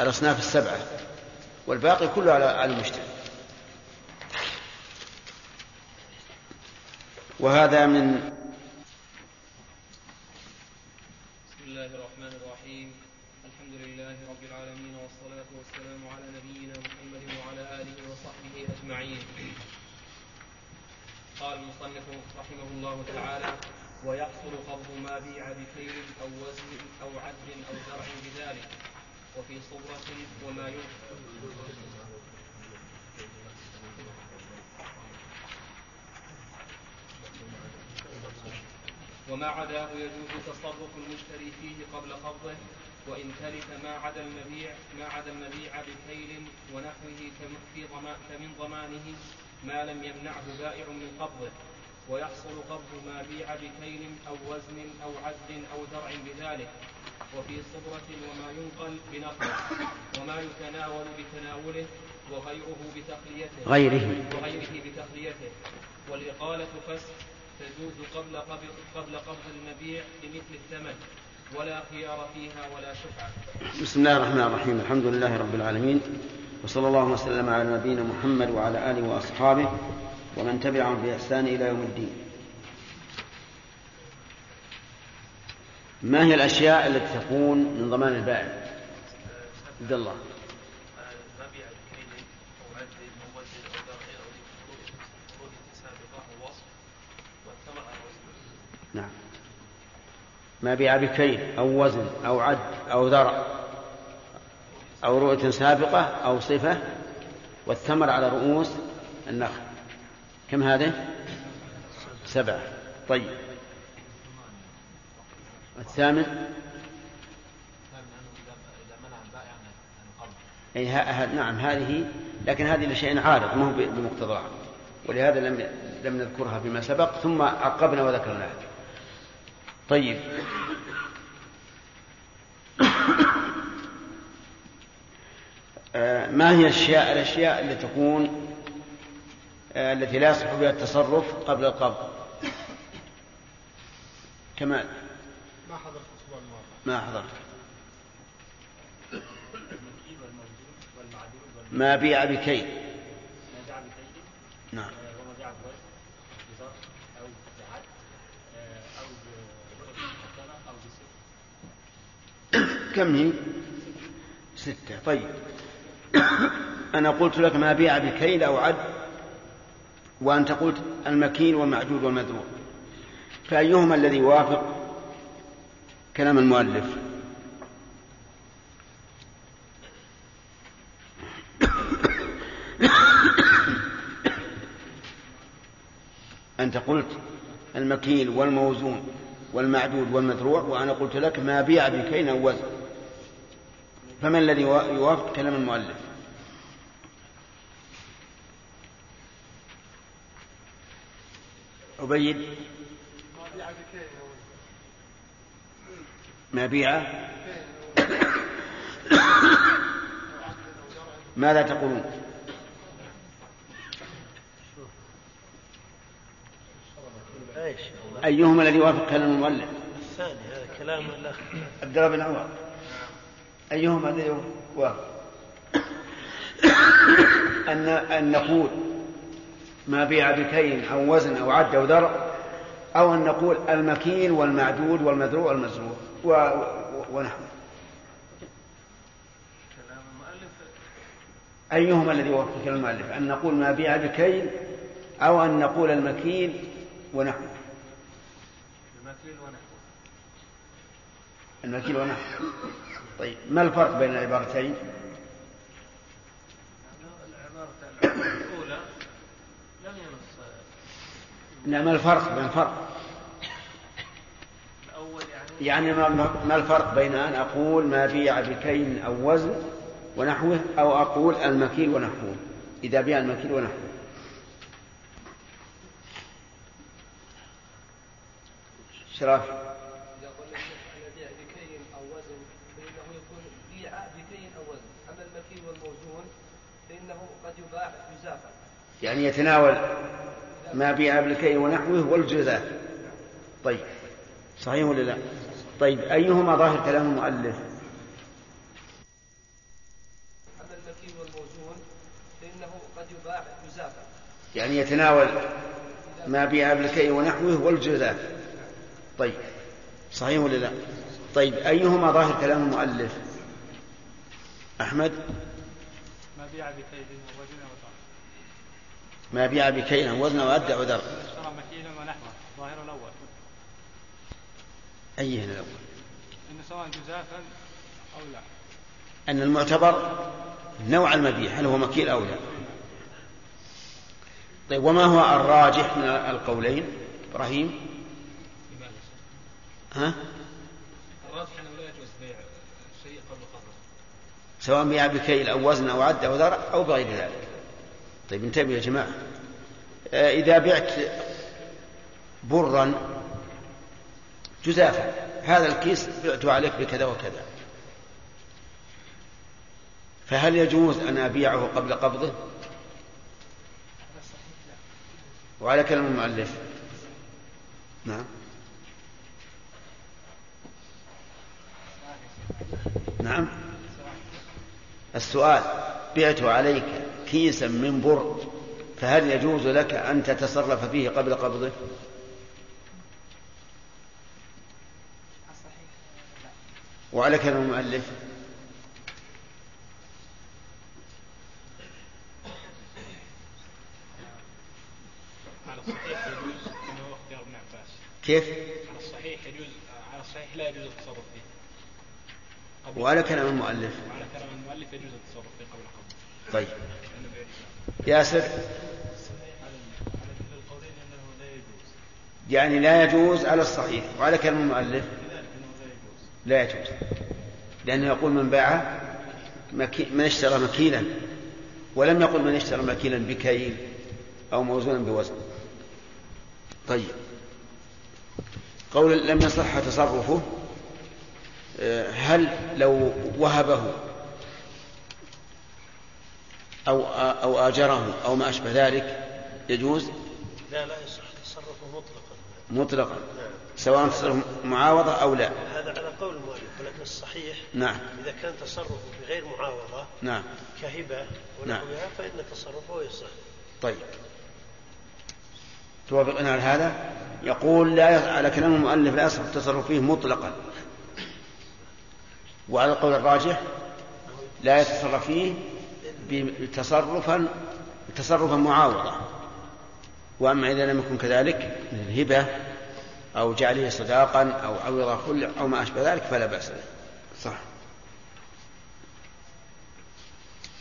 الأصناف السبعة والباقي كله على المشتري. وهذا من بسم الله الرحمن الرحيم. الحمد لله رب العالمين والصلاة والسلام على نبينا محمد وعلى آله وصحبه أجمعين. قال المصنف رحمه الله تعالى ويحصل قبض ما بيع بكيل أو وزن أو عد أو زرع بذلك وفي صبرة وما ينفق. وما عداه يجوز تصرف المشتري فيه قبل قبضه وإن تلف ما عدا المبيع ما عدا المبيع بكيل ونحوه في ضما- فمن ضمانه ما لم يمنعه بائع من قبضه. ويحصل قبض ما بيع بكيل أو وزن أو عد أو زرع بذلك. وفي صبرة وما ينقل بنقله. وما يتناول بتناوله. وغيره بتخليته غيره. وغيره بتخليته والإقالة فسخ. تجوز قبل قبض قبل قبض المبيع بمثل الثمن ولا خيار فيها ولا شفعة. بسم الله الرحمن الرحيم. الحمد لله رب العالمين وصلى الله وسلم على نبينا محمد وعلى آله وأصحابه ومن تبعهم بإحسان إلى يوم الدين. ما هي الأشياء التي تكون من ضمان البائع؟ عبد الله ما بيع بكيل أو عد أو وزن أو درع أو فروض سابقة أو وصف والثمر على وزن نعم ما بيع بكيل أو وزن أو عد أو ذرع أو رؤية سابقة أو صفة والثمر على رؤوس النخل. كم هذه؟ سبعة. طيب. الثامن؟ أي ها نعم هذه لكن هذه لشيء عارض ما هو بمقتضاها. ولهذا لم لم نذكرها فيما سبق ثم عقبنا وذكرناها. طيب. آه، ما هي الأشياء الأشياء التي تكون آه، التي لا يصح بها التصرف قبل القبض؟ كمال ما حضرت الأسبوع الماضي. ما حضرت. ما بيع بكيد. نعم آه، وما جاء بوزن بزر أو بعد آه، أو بحكمة أو بسر كم هي؟ ستة. طيب. أنا قلت لك ما بيع بكيل أو عد وأنت قلت المكيل والمعدود والمذروع فأيهما الذي يوافق كلام المؤلف؟ أنت قلت المكيل والموزون والمعدود والمذروع وأنا قلت لك ما بيع بكيل أو وزن. فما الذي يوافق كلام المؤلف؟ عبيد ما بيع ماذا تقولون؟ أيهما الذي يوافق كلام المؤلف؟ الثاني هذا كلام الاخ عبد الله بن عمر. أيهما الذي يوافق أن أن نقول ما بيع بكيل أو وزن أو عد أو درع أو أن نقول المكيل والمعدود والمذروع والمزروع و... و... ونحوه كلام المؤلف. أيهما الذي يوافق كلام المؤلف؟ أن نقول ما بيع بكيل أو أن نقول المكيل ونحوه المكيل ونحوه المكيل ونحوه طيب. ما الفرق بين العبارتين؟ العبارة العبارة الأولى لم ينص. لا ما الفرق؟ بين الفرق؟ الأول يعني يعني ما, ما الفرق بين أن أقول ما بيع بكيل أو وزن ونحوه أو أقول المكيل ونحوه. إذا بيع المكيل ونحوه. شراف إذا قلنا أن بيع بكيل أو وزن فإنه يكون بيع بكيل أو وزن أما المكيل والموزون فإنه قد يباع جزافا يعني يتناول ما بيع بالكيل ونحوه والجزاء. طيب. صحيح ولا لا؟ طيب. أيهما ظاهر كلام المؤلف؟ أما المكيل والموزون فإنه قد يباع جزافا يعني يتناول ما بيع بالكيل ونحوه والجزاء. طيب. صحيح ولا لا؟ طيب. أيهما ظاهر كلام المؤلف؟ أحمد؟ بيع بكيد وزن وطعم. ما بيع بكيل وزن وأدى عذر. اشترى مكيلا ونحوه ظاهر الأول. أيه الأول؟ إنه سواء جزافا أو لا. أن المعتبر نوع المبيع هل هو مكيل أو لا؟ طيب وما هو الراجح من القولين؟ إبراهيم؟ ها الراجح أنه لا يجوز بيع شيء قبل قبضه سواء بيع بكيل أو وزن أو عد أو ذرع أو بغير ذلك. طيب انتبهوا يا جماعة. آه، إذا بعت برا جزافا هذا الكيس بعته عليك بكذا وكذا. فهل يجوز أن أبيعه قبل قبضه؟ وعلى كلام المؤلف. نعم. نعم. السؤال بعت عليك كيسا من بر فهل يجوز لك أن تتصرف فيه قبل قبضه؟ وعلى كلام المؤلف كيف؟ على الصحيح يجوز على الصحيح لا يجوز التصرف فيه. وعلى كلام المؤلف يجوز التصرف فيه قبل قبل طيب. ياسر يعني لا يجوز على الصحيح. وعلى كلام المؤلف. لا يجوز. لأنه يقول من باع. من اشترى مكيلا. ولم يقل من اشترى مكيلا بكيل أو موزونا بوزن. طيب. قول لم يصح تصرفه آه، هل لو وهبه أو أو آجره أو ما أشبه ذلك يجوز؟ لا لا يصح تصرفه مطلقا. مطلقا. سواء تصرف معاوضة أو لا. هذا على قول المؤلف ولكن الصحيح نعم. إذا كان تصرفه بغير معاوضة نعم. كهبة نعم. ونحوها فإن تصرفه يصح. طيب. توافقنا على هذا؟ يقول لا يص- على كلام المؤلف لا يصح التصرف فيه مطلقا. وعلى القول الراجح لا يتصرف فيه تصرفا تصرفا معاوضة. وأما إذا لم يكن كذلك من الهبة أو جعله صداقا أو عوض كل أو ما أشبه ذلك فلا بأس به. صح.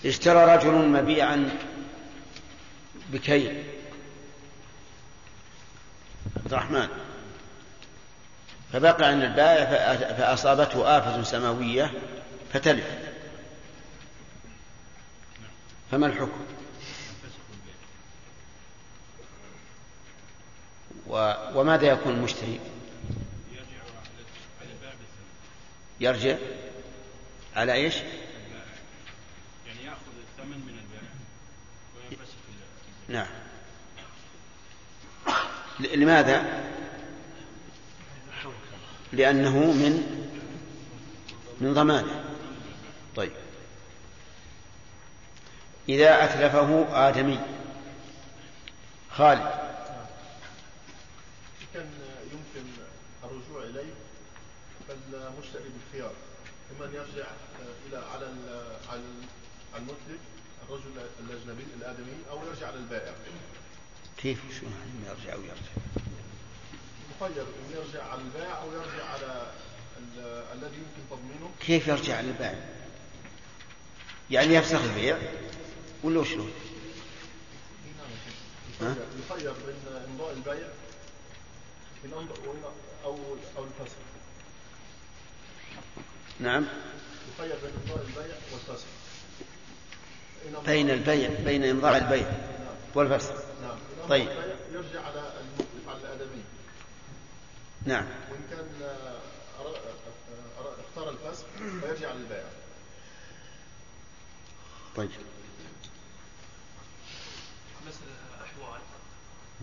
اشترى رجل مبيعا بكيل. عبد الرحمن. فبقى عن البائع فأ- فأصابته آفة سماوية فتلف. فما الحكم؟ و... وماذا يكون المشتري؟ يرجع على إيش؟ يعني يأخذ الثمن من البائع وينفسخ نعم. لماذا؟ لأنه من من ضمانه. طيب. إذا أتلفه آدمي. خالد. كان يمكن الرجوع إليه فالمشتري بالخيار. إما أن يرجع إلى على على ال- على المتلف الرجل الأجنبي الآدمي أو يرجع للبائع كيف شو يعني يرجع ويرجع مخير إن يرجع على البائع أو يرجع على ال- الذي يمكن تضمينه. كيف يرجع للبائع يعني يفسخ البيع. ولا شلون؟ يخير بين إمضاء البيع أو أو الفسخ نعم. يخير بين إمضاء البيع والفسخ بين البيع بين إمضاء البيع والفسخ. نعم إن أمضى طيب. يرجع على المتلف على الآدمي نعم. وإن كان اختار الفسخ فيرجع للبائع طيب مسألة أحوال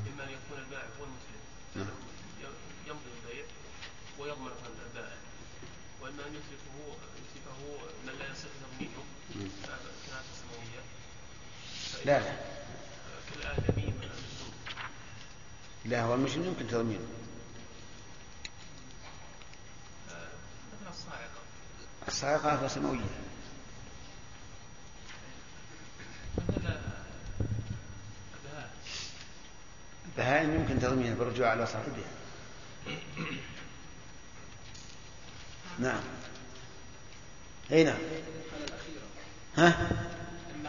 إما أن يكون البائع هو المسلم نعم. ي- يمضي البيع ويضمن البائع وإما أن يتلفه يتلفه من لا يصح تضمينه مم. كنافة سماوية لا لا. لا هو المجنون يمكن تضمينه. الصاعقة الصاعقة سماوية. البهائم يمكن تضمينها بالرجوع على صاحبها. نعم. أي نعم. ها؟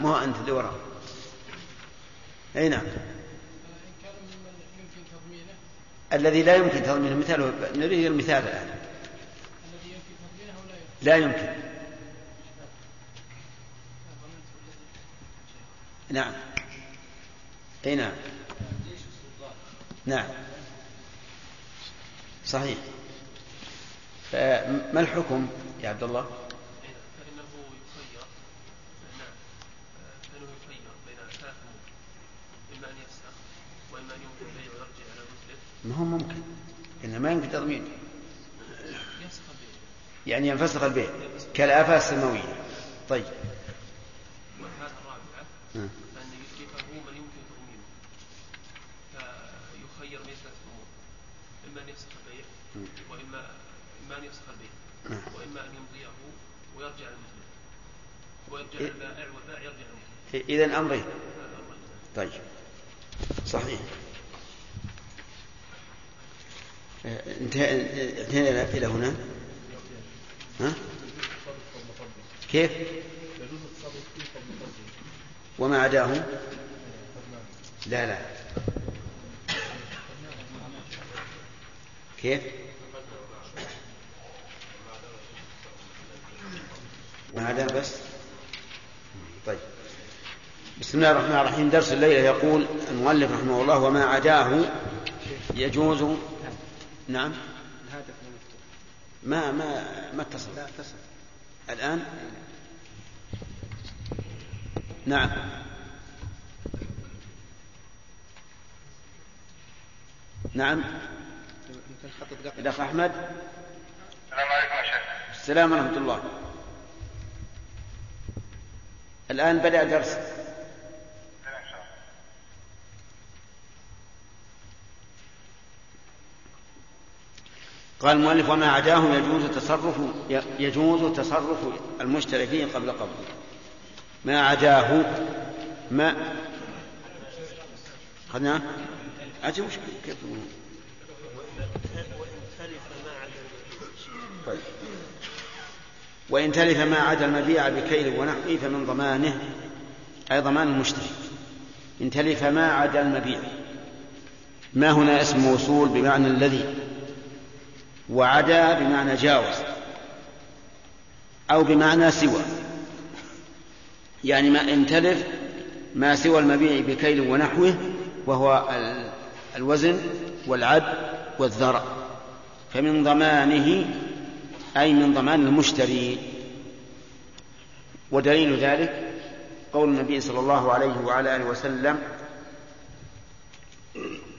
ما أنت اللي وراء أي نعم. الذي لا يمكن تضمينه مثاله نريد المثال الان الذي لا يمكن. نعم. أي نعم. نعم. صحيح. فما الحكم يا عبد الله فإنه يخير نعم فإنه يخير بين ثلاث أمور إما أن يفسخ وإما أن يمكن البيع ويرجع على المسلم ما هو ممكن إنه ما يمكن البيع يعني ينفسخ البيع كالآفات السماوية طيب والحالة الرابعة من يمكن فيخير ثلاث أمور إما أن يفسخ البيع. وإما إما أن يفسخ البيع. وإما أن يمضيه ويرجع ويرجع. للبائع والبائع يرجع إذا أمرين طيب صحيح انتهينا إلى هنا. ها؟ كيف؟ وما عداه لا لا. كيف؟ ما عداه بس؟ طيب. بسم الله الرحمن الرحيم. درس الليلة يقول المؤلف رحمه الله وما عداه يجوز نعم. الهاتف مفتوح. ما ما ما اتصل. لا اتصل. الآن؟ نعم. نعم. الأخ أحمد. السلام عليكم يا شيخ. السلام ورحمة الله. الآن بدأ درس. قال المؤلف وما عداه يجوز تصرف يجوز تصرف المشتري فيه قبل قبضه. ما عداه ما أخذنا أجل وش كيف طيب. وإن تلف ما عدا المبيع بكيل ونحوه فمن ضمانه أي ضمان المشتري إن تلف ما عدا المبيع. ما هنا اسم موصول بمعنى الذي؟ وعدا بمعنى جاوز أو بمعنى سوى. يعني ما إن تلف ما سوى المبيع بكيل ونحوه وهو الوزن والعد والذرع. فمن ضمانه أي من ضمان المشتري. ودليل ذلك قول النبي صلى الله عليه وعلى آله وسلم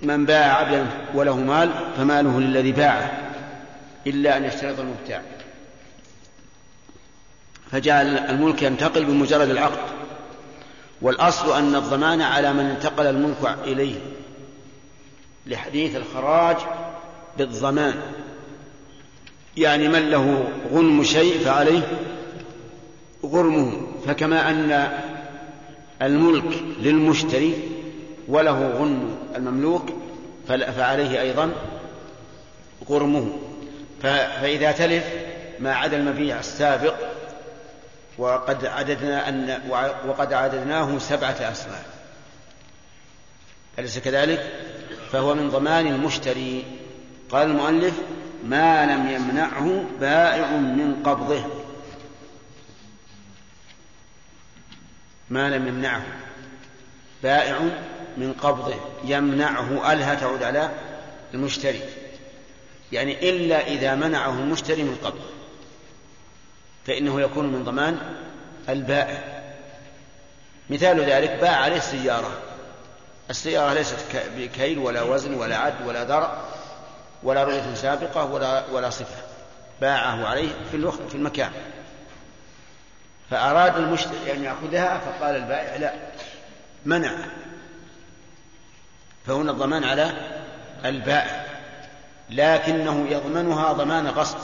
من باع عبدا وله مال فماله للذي باعه. إلا أن يشترط المبتاع. فجعل الملك ينتقل بمجرد العقد. والأصل أن الضمان على من انتقل الملك إليه. لحديث الخراج بالضمان. يعني من له غنم شيء فعليه غرمه. فكما أن الملك للمشتري وله غنم المملوك فعليه أيضا غرمه. فإذا تلف ما عدا المبيع السابق وقد عددنا أن وقد عددناه سبعة أسماء أليس كذلك؟ فهو من ضمان المشتري. قال المؤلف ما لم يمنعه بائع من قبضه. ما لم يمنعه بائع من قبضه يمنعه ألها تعود على المشتري. يعني إلا إذا منعه المشتري من قبض فإنه يكون من ضمان البائع. مثال ذلك باع عليه السيارة. السيارة ليست بكيل ولا وزن ولا عد ولا درع ولا رؤية سابقة ولا ولا صفة. باعه عليه في في المكان. فأراد المشتري أن يأخذها فقال البائع لا منع. فهنا الضمان على البائع. لكنه يضمنها ضمان غصب.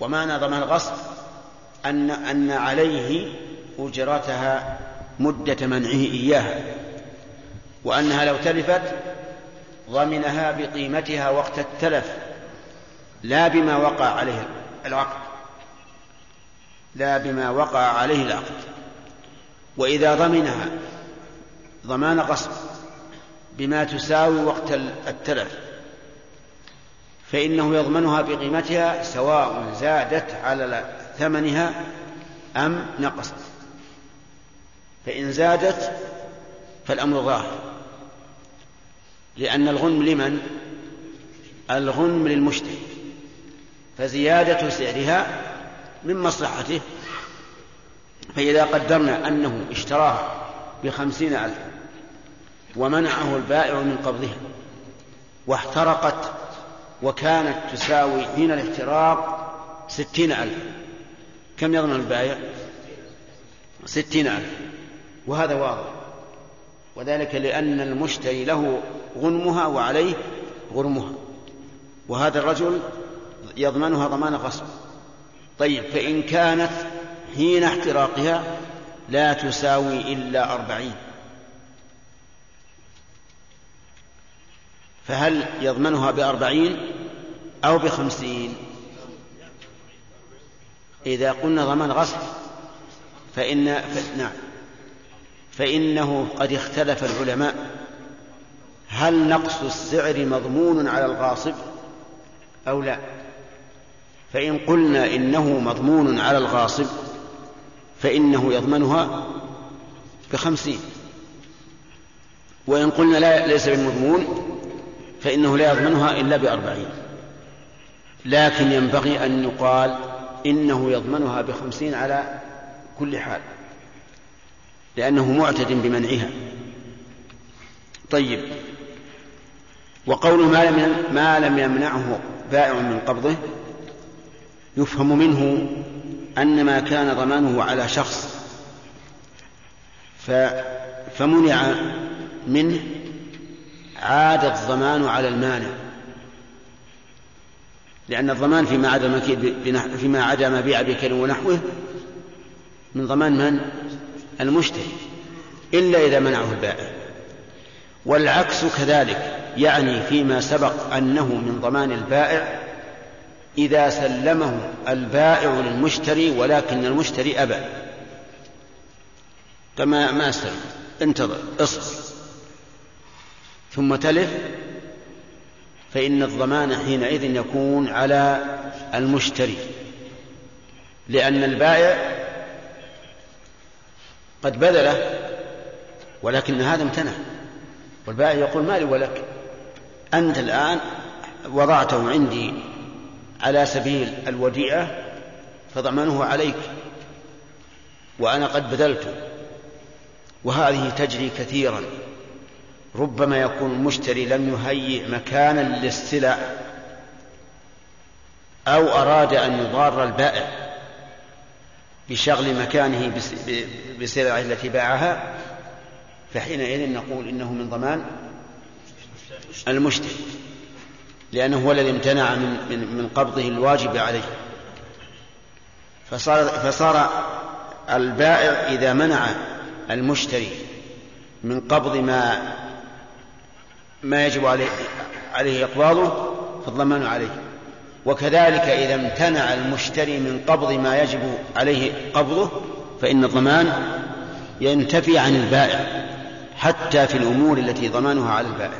ومعنى ضمان غصب أن أن عليه أجرتها مدة منعه إياها وأنها لو تلفت ضمنها بقيمتها وقت التلف لا بما وقع عليه العقد. لا بما وقع عليه العقد. وإذا ضمنها ضمان غصب بما تساوي وقت التلف فإنه يضمنها بقيمتها سواء زادت على ثمنها أم نقصت. فإن زادت فالأمر ظاهر لأن الغنم لمن؟ الغنم للمشتري. فزيادة سعرها من مصلحته. فإذا قدرنا أنه اشتراها بخمسين ألف ومنعه البائع من قبضها واحترقت وكانت تساوي حين الاحتراق ستين ألف. كم يضمن البائع؟ ستين ألف. وهذا واضح. وذلك لأن المشتري له غنمها وعليه غرمها. وهذا الرجل يضمنها ضمان غصب. طيب فإن كانت حين احتراقها لا تساوي إلا أربعين. فهل يضمنها بأربعين أو بخمسين؟ إذا قلنا ضمان غصب فإن ف... نعم. فإنه قد اختلف العلماء هل نقص السعر مضمون على الغاصب أو لا. فإن قلنا إنه مضمون على الغاصب فإنه يضمنها بخمسين. وإن قلنا لا ليس بالمضمون فإنه لا يضمنها إلا بأربعين. لكن ينبغي أن يقال إنه يضمنها بخمسين على كل حال لأنه معتد بمنعها. طيب وقوله ما لم ما لم يمنعه بائع من قبضه يفهم منه أن ما كان ضمانه على شخص فمنع منه عاد الضمان على المانع. لأن الضمان فيما عدا فيما عدا مبيع بكيل ونحوه من ضمان من؟ المشتري. إلا إذا منعه البائع. والعكس كذلك يعني فيما سبق أنه من ضمان البائع إذا سلمه البائع للمشتري ولكن المشتري أبى. كما ما أسلم انتظر اصبر. ثم تلف فإن الضمان حينئذ يكون على المشتري لأن البائع قد بذله ولكن هذا امتنع والبائع يقول مالي ولك أنت الآن وضعته عندي على سبيل الوديعة فضمنه عليك وأنا قد بذلته وهذه تجري كثيرا. ربما يكون المشتري لم يهيئ مكانا للسلع أو أراد أن يضار البائع بشغل مكانه بسلعه التي باعها فحينئذ نقول إنه من ضمان المشتري لأنه هو الذي امتنع من, من قبضه الواجب عليه. فصار, فصار البائع إذا منع المشتري من قبض ما ما يجب عليه عليه إقباضه فالضمان عليه. وكذلك إذا امتنع المشتري من قبض ما يجب عليه قبضه فإن الضمان ينتفي عن البائع حتى في الأمور التي ضمانها على البائع.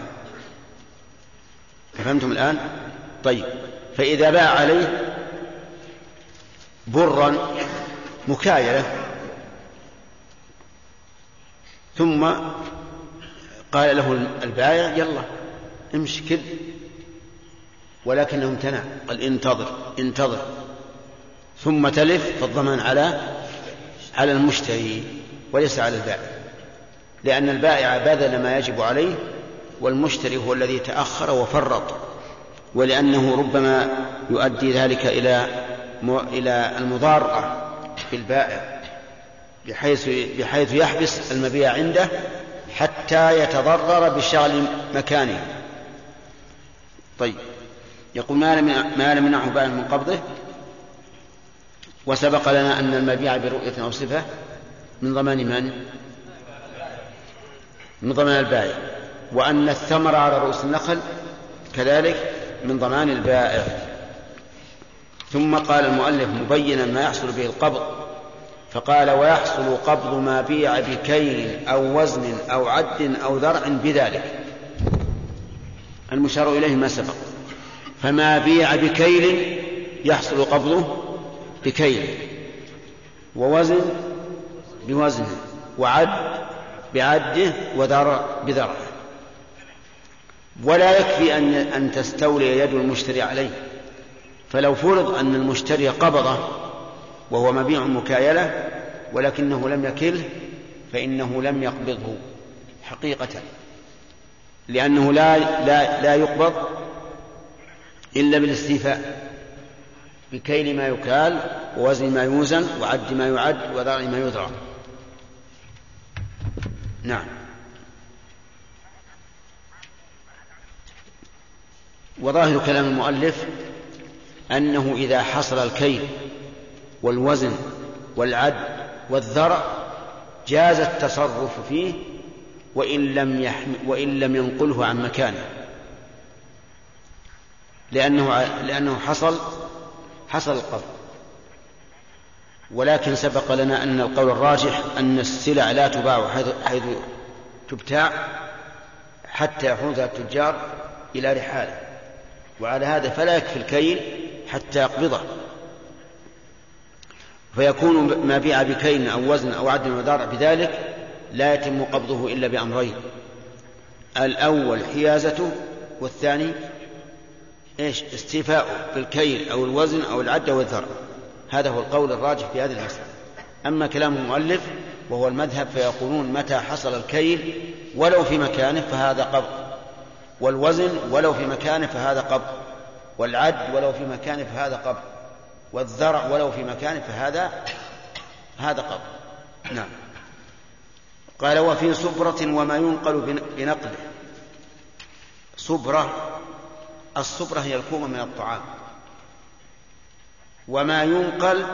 فهمتم الآن؟ طيب. فإذا باع عليه برا مكايلة ثم قال له البائع يلا امشي كل ولكنه امتنع قال انتظر انتظر. ثم تلف فالضمان على على المشتري وليس على البائع. لأن البائع بذل ما يجب عليه والمشتري هو الذي تأخر وفرط. ولأنه ربما يؤدي ذلك إلى إلى المضارة بالبائع بحيث بحيث يحبس المبيع عنده حتى يتضرر بشغل مكانه. طيب. يقول ما لم ما لم يمنعه بائع من قبضه؟ وسبق لنا أن المبيع برؤية أو صفة من ضمان من؟ من ضمان البائع. وأن الثمر على رؤوس النخل كذلك من ضمان البائع. ثم قال المؤلف مبينا ما يحصل به القبض فقال ويحصل قبض ما بيع بكيل أو وزن أو عد أو ذرع بذلك. المشار إليه ما سبق. فما بيع بكيل يحصل قبضه بكيل ووزن بوزنه وعد بعده وذرع بذرعه ولا يكفي أن أن تستولي يد المشتري عليه. فلو فرض أن المشتري قبضه وهو مبيع مكايلة ولكنه لم يكله فإنه لم يقبضه حقيقة لأنه لا لا لا يقبض إلا بالاستيفاء بكيل ما يكال ووزن ما يوزن وعد ما يعد وذرع ما يذرع. نعم. وظاهر كلام المؤلف أنه إذا حصل الكيل والوزن والعد والذرع جاز التصرف فيه وإن لم, يحم وإن لم ينقله عن مكانه. لأنه لأنه حصل حصل القبض ولكن سبق لنا أن القول الراجح أن السلع لا تباع حيث, حيث تبتاع حتى يحوزها التجار إلى رحاله. وعلى هذا فلا يكفي الكيل حتى يقبضه. فيكون ما بيع بكيل أو وزن أو عدل ودار بذلك لا يتم قبضه إلا بأمرين. الأول حيازته والثاني إيش؟ استيفاؤه بالكيل أو الوزن أو العد أو الذر هذا هو القول الراجح في هذه المسألة أما كلام المؤلف وهو المذهب فيقولون متى حصل الكيل ولو في مكانه فهذا قبض والوزن ولو في مكانه فهذا قبض والعد ولو في مكانه فهذا قبض. والذرع ولو في مكان فهذا هذا قبض نعم. قال وفي صبرة وما ينقل بنقله. صبرة الصبرة هي الكومة من الطعام. وما ينقل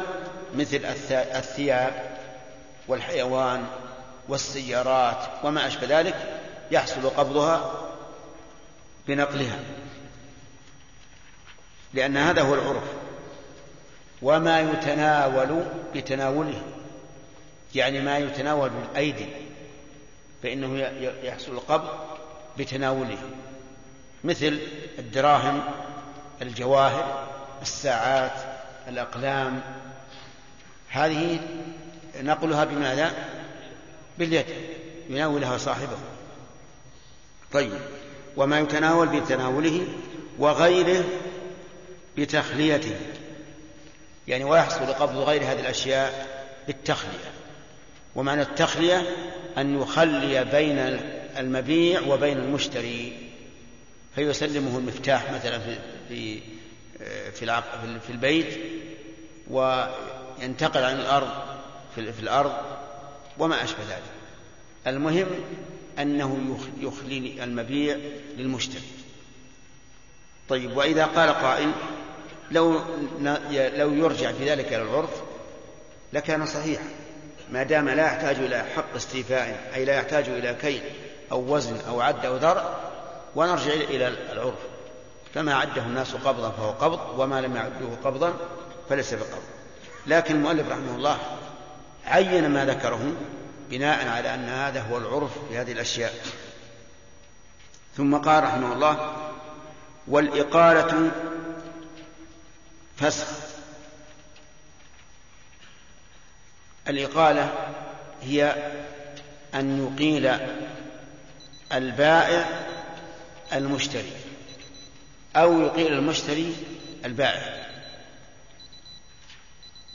مثل الثياب والحيوان والسيارات وما أشبه ذلك يحصل قبضها بنقلها. لأن هذا هو العرف. وما يتناول بتناوله يعني ما يتناول بالأيدي فإنه يحصل القبض بتناوله. مثل الدراهم الجواهر الساعات الأقلام هذه نقلها بماذا؟ باليد يناولها صاحبه. طيب وما يتناول بتناوله وغيره بتخليته. يعني ويحصل قبض غير هذه الأشياء بالتخلية. ومعنى التخلية أن يخلي بين المبيع وبين المشتري. فيسلمه المفتاح مثلا في في في, البيت وينتقل عن الأرض في الأرض وما أشبه ذلك. المهم أنه يخلي المبيع للمشتري. طيب وإذا قال قائل لو لو يرجع في ذلك إلى العرف لكان صحيحا ما دام لا يحتاج إلى حق استيفاء أي لا يحتاج إلى كيل أو وزن أو عد أو ذرع ونرجع إلى العرف. فما عده الناس قبضا فهو قبض وما لم يعده قبضا فليس بقبض. لكن المؤلف رحمه الله عين ما ذكره بناء على أن هذا هو العرف في هذه الأشياء. ثم قال رحمه الله والإقالة فسخ. الإقالة هي أن يقيل البائع المشتري أو يقيل المشتري البائع.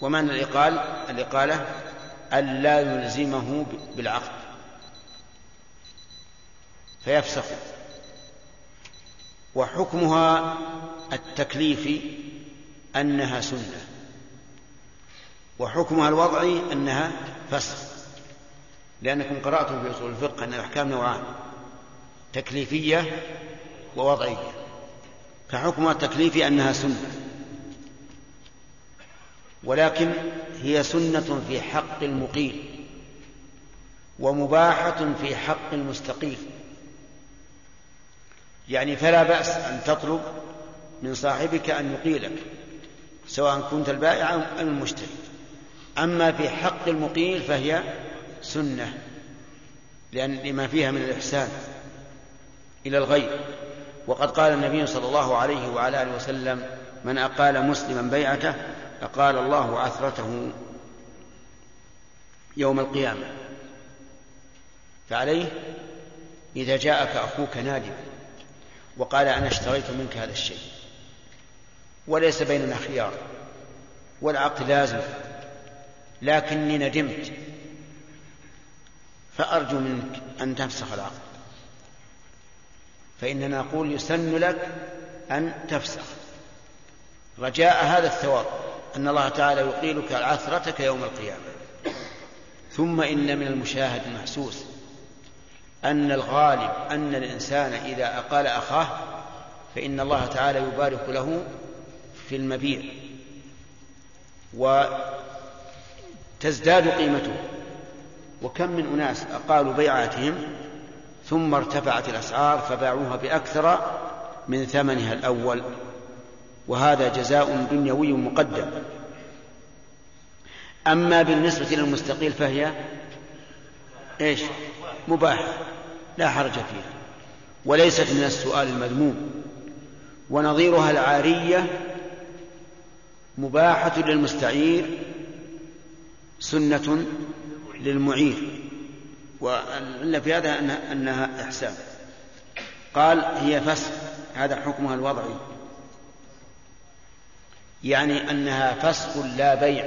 ومعنى الإقال؟ الإقالة ألا يلزمه بالعقد. فيفسخ. وحكمها التكليفي أنها سنة. وحكمها الوضعي أنها فسخ. لأنكم قرأتم في أصول الفقه أن الأحكام نوعان تكليفية ووضعية. فحكمها التكليفي أنها سنة. ولكن هي سنة في حق المقيم ومباحة في حق المستقيم يعني فلا بأس أن تطلب من صاحبك أن يقيلك. سواء كنت البائع أو المشتري. أما في حق المقيل فهي سنة لأن لما فيها من الإحسان إلى الغير. وقد قال النبي صلى الله عليه وعلى آله وسلم من أقال مسلما بيعته أقال الله عثرته يوم القيامة. فعليه إذا جاءك أخوك نادم وقال أنا اشتريت منك هذا الشيء. وليس بيننا خيار والعقد لازم لكني ندمت فأرجو منك أن تفسخ العقد فإننا نقول يسن لك أن تفسخ. رجاء هذا الثواب أن الله تعالى يقيلك عثرتك يوم القيامة. ثم إن من المشاهد المحسوس أن الغالب أن الإنسان إذا أقال أخاه فإن الله تعالى يبارك له في المبيع وتزداد قيمته. وكم من أناس أقالوا بيعاتهم ثم ارتفعت الأسعار فباعوها بأكثر من ثمنها الأول وهذا جزاء دنيوي مقدم. أما بالنسبة للمستقيل فهي إيش؟ مباحة لا حرج فيها وليست من السؤال المذموم. ونظيرها العارية مباحة للمستعير سنة للمعير. وإلا في هذا أنها إحسان. قال هي فسخ. هذا حكمها الوضعي. يعني أنها فسخ لا بيع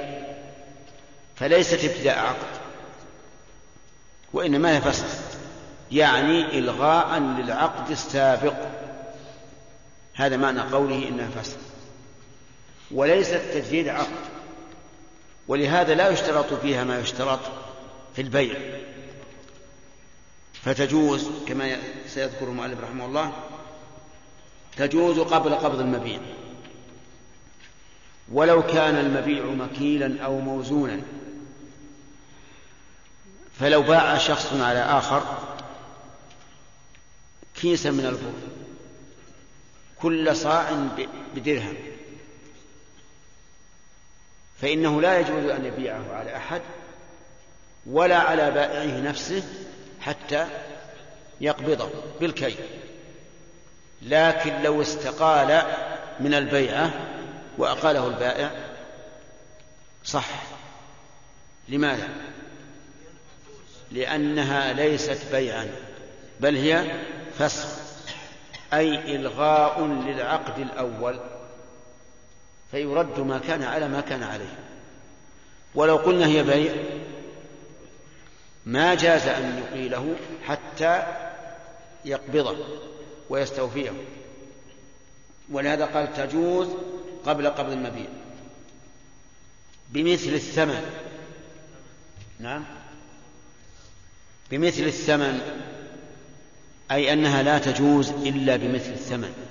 فليست ابتداء عقد وإنما هي فسخ يعني إلغاء للعقد السابق. هذا معنى قوله إنها فسخ. وليست تجديد عقد. ولهذا لا يشترط فيها ما يشترط في البيع. فتجوز كما سيذكر المؤلف رحمه الله تجوز قبل قبض المبيع. ولو كان المبيع مكيلا أو موزونا. فلو باع شخص على آخر كيسا من البر كل صاع بدرهم. فإنه لا يجوز أن يبيعه على أحد ولا على بائعه نفسه حتى يقبضه بالكي لكن لو استقال من البيعة وأقاله البائع صح. لماذا؟ لأنها ليست بيعا بل هي فسخ أي إلغاء للعقد الأول. فيرد ما كان على ما كان عليه. ولو قلنا هي بيع ما جاز أن يقيله حتى يقبضه ويستوفيه. ولهذا قال تجوز قبل قبض المبيع. بمثل الثمن. نعم. بمثل الثمن أي أنها لا تجوز إلا بمثل الثمن.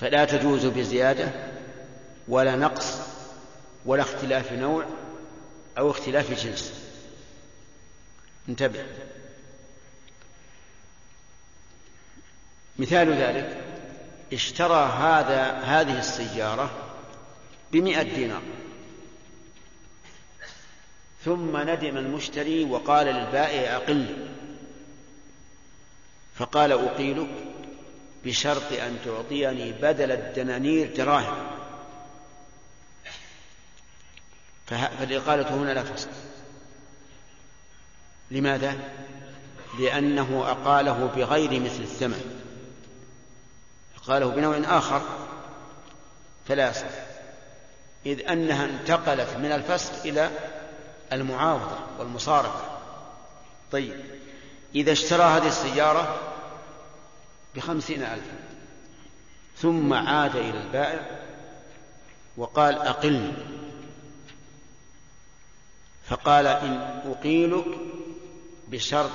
فلا تجوز بزيادة ولا نقص ولا اختلاف نوع أو اختلاف جنس. انتبه. مثال ذلك اشترى هذا هذه السيارة بمئة دينار. ثم ندم المشتري وقال للبائع أقل. فقال أقيلك بشرط أن تعطيني بدل الدنانير دراهم. فالإقالة هنا لا تصح لماذا؟ لأنه أقاله بغير مثل الثمن. أقاله بنوع آخر فلا يصح. إذ أنها انتقلت من الفسق إلى المعاوضة والمصارفة. طيب إذا اشترى هذه السيارة بخمسين ألفا ثم عاد إلى البائع وقال أقلني فقال إن أقيلك بشرط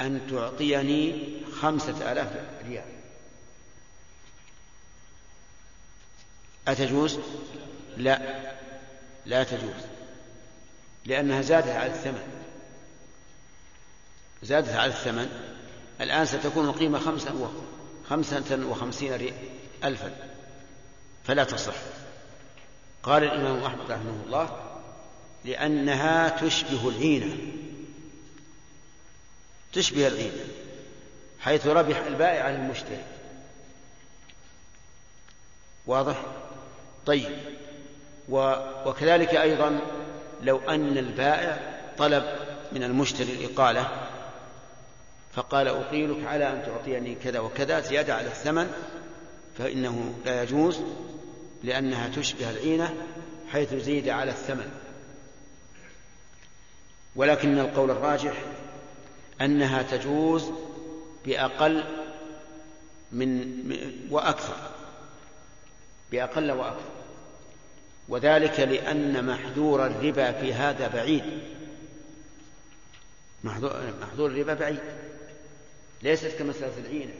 أن تعطيني خمسة آلاف ريال. أتجوز؟ لا. لا تجوز. لأنها زادت على الثمن. زادت على الثمن. الآن ستكون القيمة خمسة خمسة وخمسين ألفا. فلا تصح. قال الإمام أحمد رحمه الله لأنها تشبه العينة. تشبه العينة حيث ربح البائع على المشتري واضح؟ طيب. وكذلك أيضا لو أن البائع طلب من المشتري الإقالة فقال أقيلك على أن تعطيني كذا وكذا زيادة على الثمن فإنه لا يجوز لأنها تشبه العينة حيث زيد على الثمن. ولكن القول الراجح أنها تجوز بأقل من وأكثر بأقل وأكثر. وذلك لأن محذور الربا في هذا بعيد. محذور الربا بعيد. ليست كمسألة العينة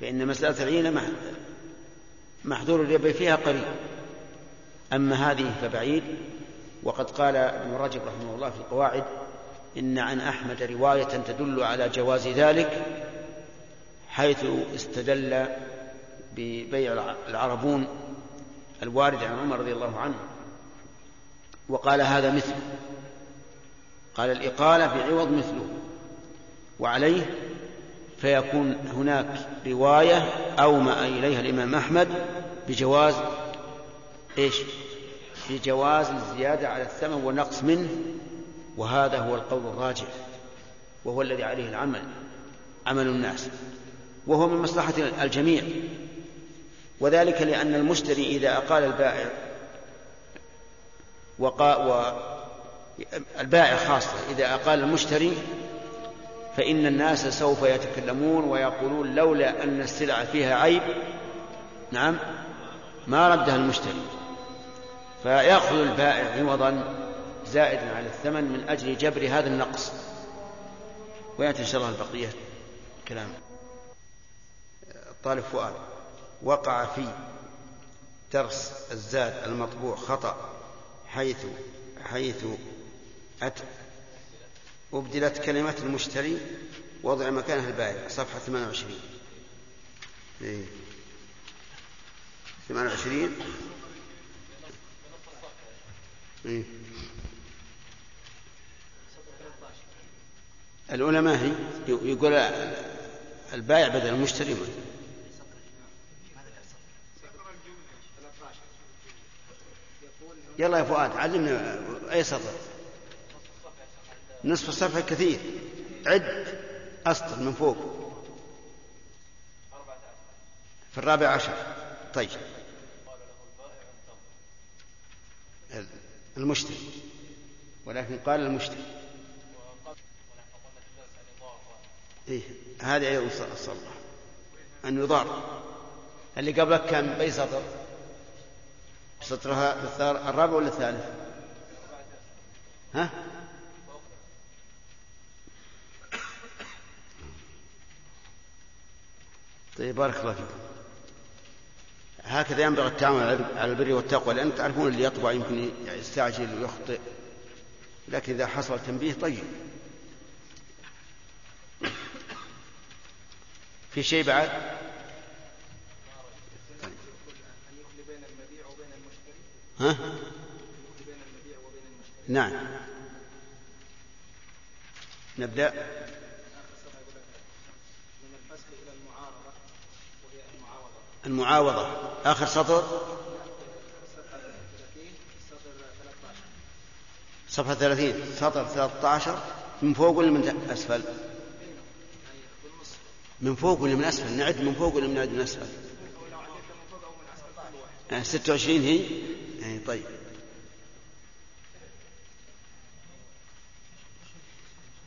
فإن مسألة العينة محذور الربا فيها قريب أما هذه فبعيد. وقد قال ابن رجب رحمه الله في القواعد إن عن أحمد رواية تدل على جواز ذلك حيث استدل ببيع العربون الوارد عن عمر رضي الله عنه. وقال هذا مثل قال الإقالة بعوض مثله. وعليه فيكون هناك رواية أومأ إليها الإمام أحمد بجواز إيش؟ بجواز الزيادة على الثمن والنقص منه وهذا هو القول الراجح وهو الذي عليه العمل عمل الناس وهو من مصلحة الجميع. وذلك لأن المشتري إذا أقال البائع وقا و البائع خاصة إذا أقال المشتري فإن الناس سوف يتكلمون ويقولون لولا أن السلعة فيها عيب. نعم. ما ردها المشتري. فيأخذ البائع عوضا زائدا على الثمن من أجل جبر هذا النقص. ويأتي إن شاء الله البقية كلام. طالب فؤاد. وقع في درس الزاد المطبوع خطأ حيث حيث أت أبدلت كلمة المشتري وضع مكانها البائع صفحة 28 إيه. 28 إيه. الأولى ما هي؟ يقول البائع بدل المشتري من يلا يا فؤاد علمنا أي سطر. نصف الصفحة كثير. عد أسطر من فوق. في الرابع عشر. طيب. المشتري. ولكن قال المشتري. إيه هذه أيضا صلى أن يضار. اللي قبلك كان بأي سطر؟ سطرها الرابع ولا الثالث؟ ها؟ طيب بارك الله فيكم. هكذا ينبغي التعامل على البر والتقوى لأن تعرفون اللي يطبع يمكن يستعجل ويخطئ لكن إذا حصل تنبيه طيب. في شيء بعد؟ ها؟ نعم. نبدأ؟ المعاوضة. آخر سطر. صفحة ثلاثين. سطر ثلاثة عشر من فوق ولا من أسفل؟ من فوق ولا من أسفل؟ نعد من فوق ولا نعد من أسفل؟ آه، ستة وعشرين هي؟ يعني طيب.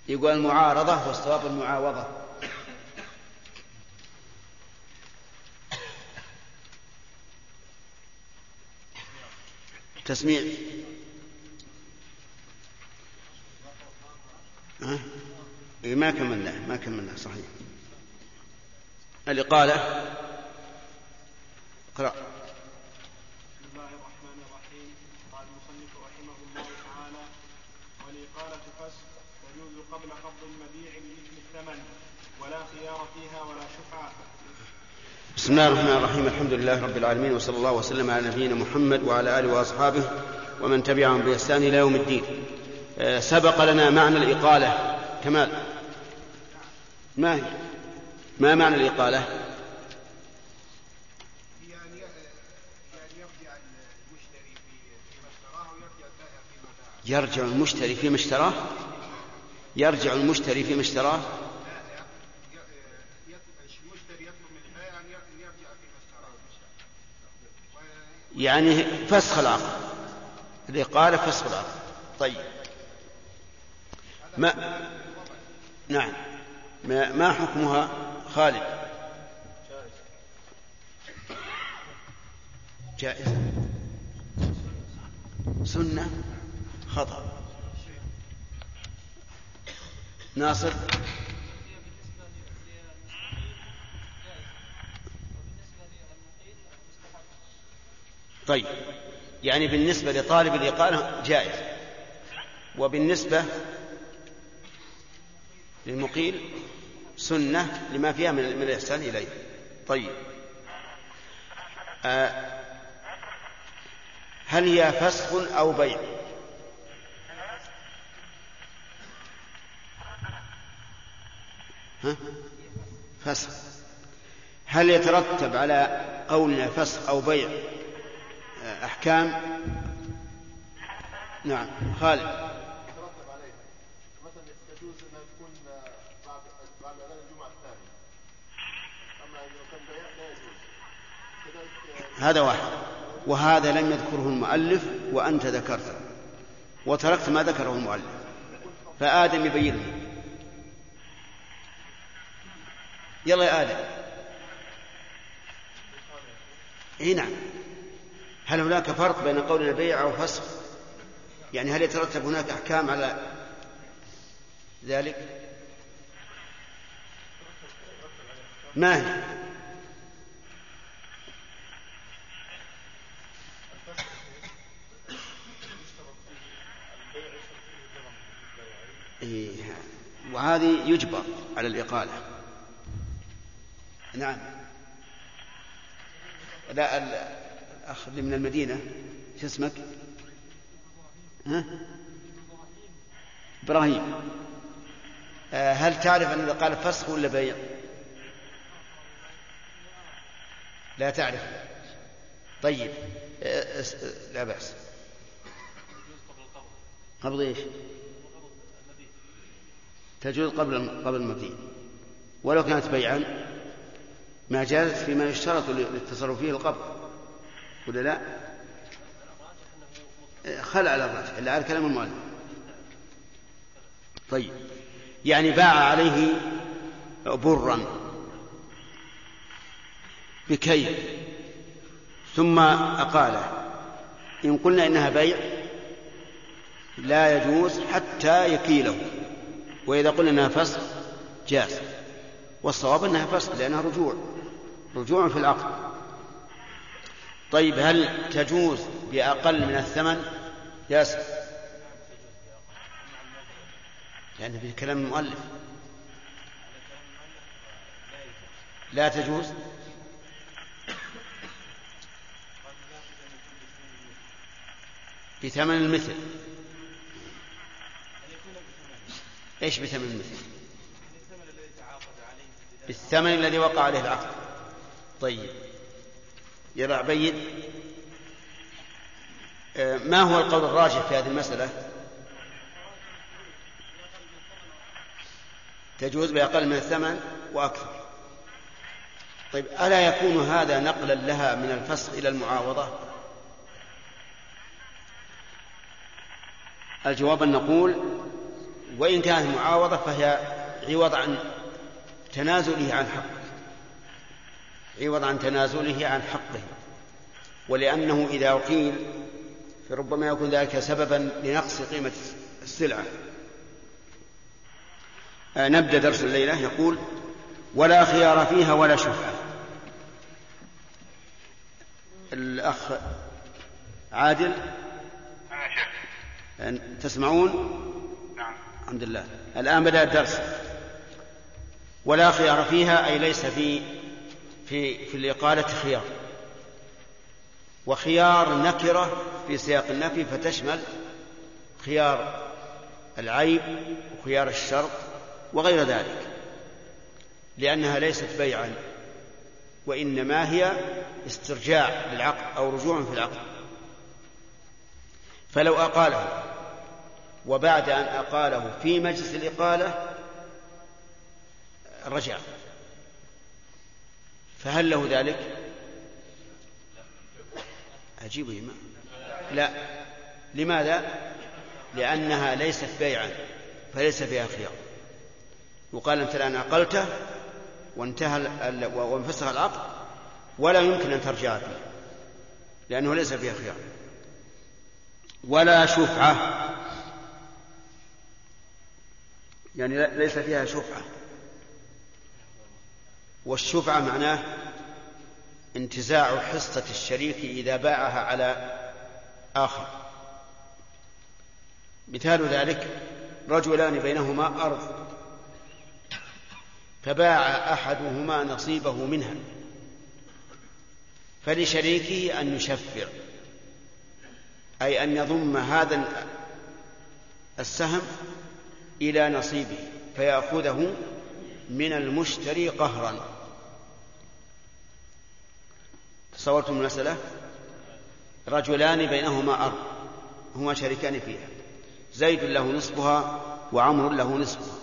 يقول المعارضة والصواب المعاوضة. تسميع. ها؟ إيه ما كملناه ما كملناه صحيح. الإقالة اقرأ. بسم الله الرحمن الرحيم. قال المصنف رحمه الله تعالى والإقالة فسق تجوز قبل قبض المبيع بمثل الثمن ولا خيار فيها ولا شفعة بسم الله الرحمن الرحيم. الحمد لله رب العالمين وصلى الله وسلم على نبينا محمد وعلى آله وأصحابه ومن تبعهم بإحسان إلى يوم الدين. آه، سبق لنا معنى الإقالة. كمال. ما هي؟ ما معنى الإقالة؟ يرجع المشتري فيما اشتراه. يرجع المشتري فيما اشتراه. يعني فسخ العقد الإقالة فسخ العقد طيب. ما نعم. ما, ما حكمها خالد؟ جائزة. سنة. خطأ. ناصر؟ طيب. يعني بالنسبة لطالب الإقامة جائز. وبالنسبة للمقيل سنة لما فيها من الإحسان إليه. طيب. آه هل هي فسخ أو بيع؟ ها؟ فسخ. هل يترتب على قولنا فسخ أو بيع؟ أحكام؟ نعم خالد. هذا واحد. وهذا لم يذكره المؤلف وأنت ذكرته. وتركت ما ذكره المؤلف. فآدم يبين يلا يا آدم. إي نعم. هل هناك فرق بين بيع أو فسخ يعني هل يترتب هناك أحكام على ذلك؟ ما هي؟ إيه، وهذه يجبر على الإقالة. نعم. لا الأخ اللي من المدينة شو اسمك؟ ها؟ إبراهيم آه، هل تعرف أن الإقالة فسخ ولا بيع؟ لا تعرف طيب آه، لا بأس قبل إيش؟ تجوز قبل قبل المبيع ولو كانت بيعا ما جازت فيما يشترط للتصرف فيه القبض ولا لا؟ خلع على الراجح اللي على كلام المؤلف. طيب يعني باع عليه برا بكيل ثم أقاله. إن قلنا إنها بيع لا يجوز حتى يكيله. وإذا قلنا أنها فسخ جاز. والصواب أنها فسخ لأنها رجوع. رجوع في العقد. طيب هل تجوز بأقل من الثمن؟ ياسر لأن في كلام المؤلف. لا تجوز. بثمن المثل. إيش بثمن المثل؟ بالثمن الذي وقع عليه العقد. طيب. يا عبيد آه، ما هو القول الراجح في هذه المسألة؟ تجوز بأقل من الثمن وأكثر. طيب ألا يكون هذا نقلا لها من الفسخ إلى المعاوضة؟ الجواب أن نقول وإن كانت معاوضة فهي عوض عن تنازله عن حقه. عوض عن تنازله عن حقه. ولأنه إذا قيل فربما يكون ذلك سببا لنقص قيمة السلعة. آه نبدأ درس الليلة. يقول ولا خيار فيها ولا شفعة الأخ عادل؟ تسمعون؟ نعم. الحمد لله. الآن بدأ الدرس. ولا خيار فيها أي ليس في في في الإقالة خيار. وخيار نكرة في سياق النفي فتشمل خيار العيب وخيار الشرط وغير ذلك لأنها ليست بيعا وإنما هي استرجاع للعقد أو رجوع في العقد فلو أقاله وبعد أن أقاله في مجلس الإقالة رجع. فهل له ذلك؟ عجيب ما لا. لماذا؟ لأنها ليست بيعا فليس فيها خيار. يقال أنت الآن أقلته وانتهى وانفسخ العقد ولا يمكن أن ترجع فيه لأنه ليس فيها خيار. ولا شفعة. يعني ليس فيها شفعة. والشفعة معناه انتزاع حصة الشريك إذا باعها على آخر. مثال ذلك رجلان بينهما أرض فباع أحدهما نصيبه منها فلشريكه أن يشفع أي أن يضم هذا السهم إلى نصيبه فيأخذه من المشتري قهرا. تصورتم المسألة؟ رجلان بينهما أرض هما شريكان فيها. زيد له نصفها وعمر له نصفها.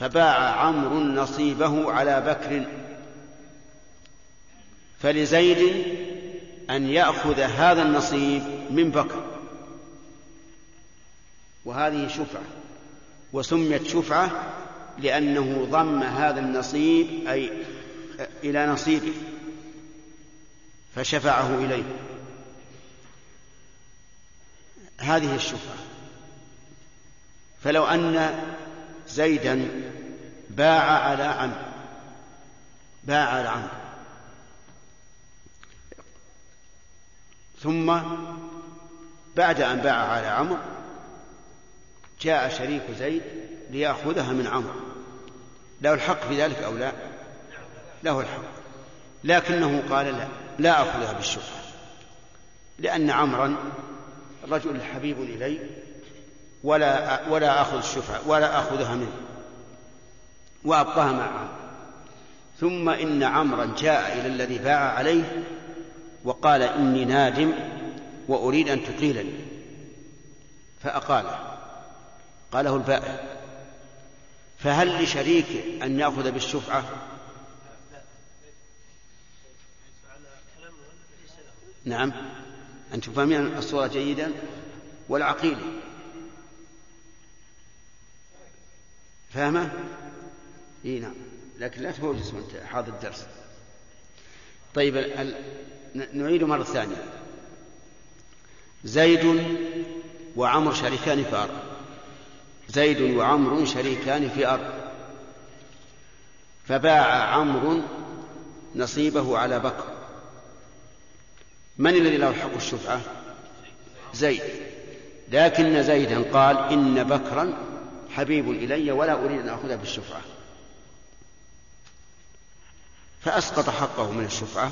فباع عمرو نصيبه على بكر. فلزيد أن يأخذ هذا النصيب من بكر. وهذه شفعة وسميت شفعة لأنه ضم هذا النصيب أي إلى نصيبه فشفعه إليه. هذه الشفعة. فلو أن زيدا باع على عمرو باع على عمرو ثم بعد أن باع على عمرو جاء شريك زيد ليأخذها من عمرو. له الحق في ذلك أو لا؟ له الحق. لكنه قال لا لا أخذها بالشفعة لأن عمرا رجل حبيب إلي ولا ولا آخذ الشفعة ولا آخذها منه وأبقاها مع عمرو ثم إن عمرا جاء إلى الذي باع عليه وقال إني نادم وأريد أن تقيلني. فأقاله. قاله البائع. فهل لشريك أن يأخذ بالشفعة؟ نعم. أنتم فاهمين الصورة جيدا؟ والعقيدة. فاهمة؟ إي نعم. لكن لا توجس وانت حاضر الدرس. طيب ال... نعيد مرة ثانية. زيد وعمر شريكان في أرض. زيد وعمر شريكان في أرض فباع عمرو نصيبه على بكر. من الذي له حق الشفعة؟ زيد. لكن زيدا قال إن بكرا حبيب إلي ولا أريد أن أخذها بالشفعة. فأسقط حقه من الشفعة.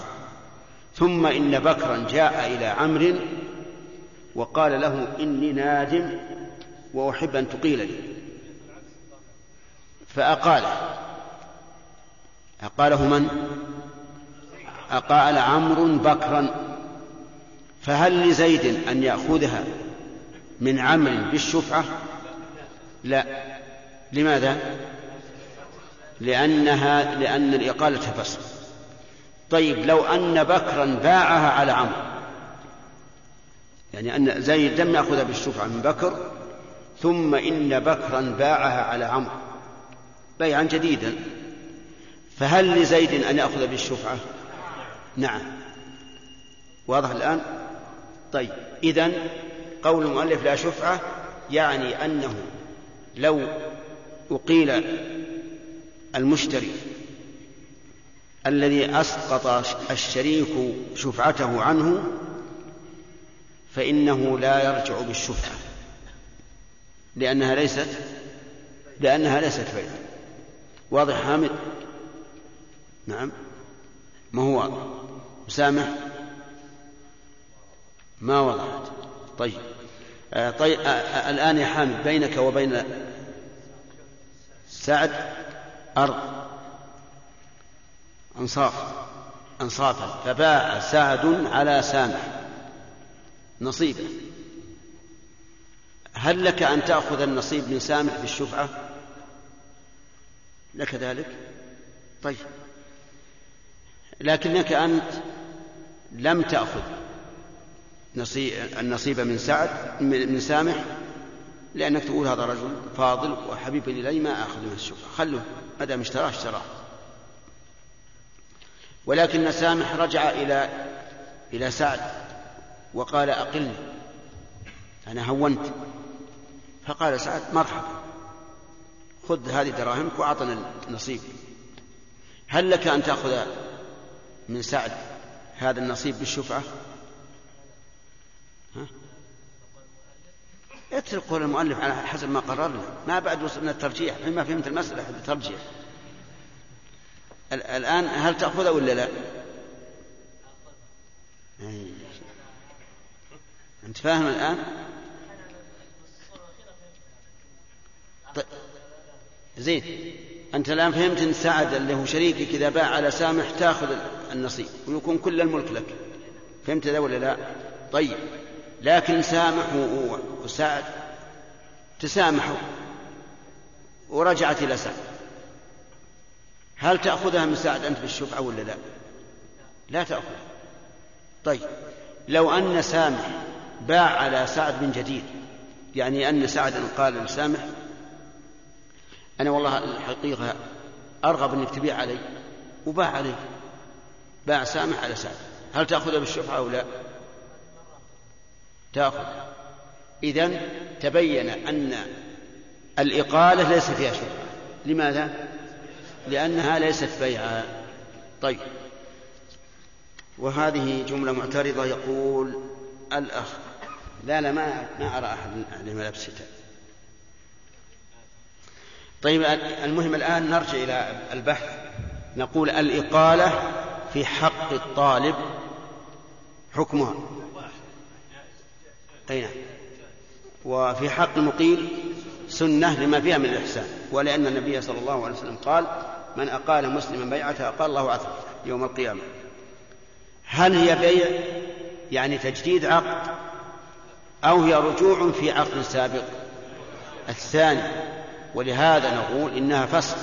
ثم إن بكرا جاء إلى عمرو وقال له إني نادم وأحب أن تقيل لي فأقاله أقاله من؟ أقال عمرو بكرا فهل لزيد أن يأخذها من عمرو بالشفعة؟ لا لماذا؟ لأنها لأن الإقالة فسق طيب لو أن بكرا باعها على عمرو يعني أن زيد لم يأخذها بالشفعة من بكر ثم إن بكرا باعها على عمرو. بيعا جديدا. فهل لزيد أن يأخذ بالشفعة؟ نعم. واضح الآن؟ طيب. إذن قول المؤلف لا شفعة يعني أنه لو أقيل المشتري الذي أسقط الشريك شفعته عنه فإنه لا يرجع بالشفعة. لأنها ليست لأنها ليست بيع واضح حامد؟ نعم. ما هو؟ واضح مسامح ما وضحت طيب. آه طيب آه آه الآن يا حامد بينك وبين سعد أرض أنصاف أنصافا فباع سعد على سامح. نصيبه. هل لك أن تأخذ النصيب من سامح بالشفعة؟ لك ذلك؟ طيب. لكنك أنت لم تأخذ النصيب من سعد من سامح لأنك تقول هذا رجل فاضل وحبيب إلي ما آخذ من الشفعة. خلوه ما دام اشتراه اشتراه. ولكن سامح رجع إلى إلى سعد وقال أقلني. أنا هونت. فقال سعد مرحبا خذ هذه دراهمك وأعطنا النصيب. هل لك أن تأخذ من سعد هذا النصيب بالشفعة؟ ها؟ اترك قول المؤلف على حسب ما قررنا ما بعد وصلنا الترجيح. فيما فهمت المسألة الترجيح. الآن هل تأخذه ولا لا؟ أنت فاهم الآن؟ طيب. زين. أنت الآن فهمت أن سعد اللي هو شريكك إذا باع على سامح تأخذ النصيب ويكون كل الملك لك. فهمت ذا ولا لا؟ طيب. لكن سامح وسعد تسامحوا ورجعت إلى سعد. هل تأخذها من سعد أنت بالشفعة ولا لا؟ لا تأخذ طيب. لو أن سامح باع على سعد من جديد يعني أن سعدا قال لسامح أنا والله الحقيقة أرغب أنك تبيع علي وباع علي. باع سامح على سعد هل تأخذها بالشفعة أو لا؟ تأخذ. إذن تبين أن الإقالة ليس فيها شبهة لماذا؟ لأنها ليست بيعا طيب. وهذه جملة معترضة يقول الأخ. لا لا ما ما أرى أحد ملابس الشتاء طيب المهم الآن نرجع إلى البحث. نقول الإقالة في حق الطالب حكمها. أي نعم وفي حق المقيم سنة لما فيها من الإحسان. ولأن النبي صلى الله عليه وسلم قال من أقال مسلما بيعته أقال الله عثرته يوم القيامة. هل هي بيع يعني تجديد عقد أو هي رجوع في عقد سابق؟ الثاني. ولهذا نقول إنها فصل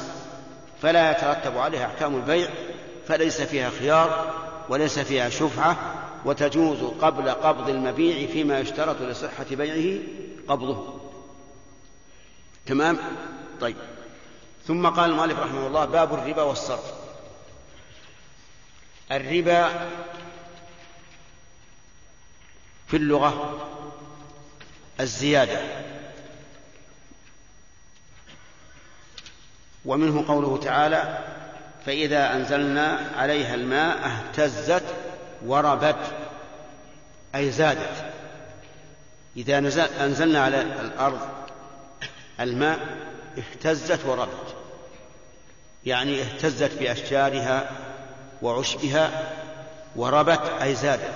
فلا يترتب عليها أحكام البيع فليس فيها خيار وليس فيها شفعة وتجوز قبل قبض المبيع فيما يشترط لصحة بيعه قبضه. تمام؟ طيب. ثم قال المؤلف رحمه الله باب الربا والصرف. الربا في اللغة الزيادة. ومنه قوله تعالى فإذا أنزلنا عليها الماء اهتزت وربت أي زادت. إذا نزل أنزلنا على الأرض الماء اهتزت وربت يعني اهتزت بأشجارها وعشبها وربت أي زادت.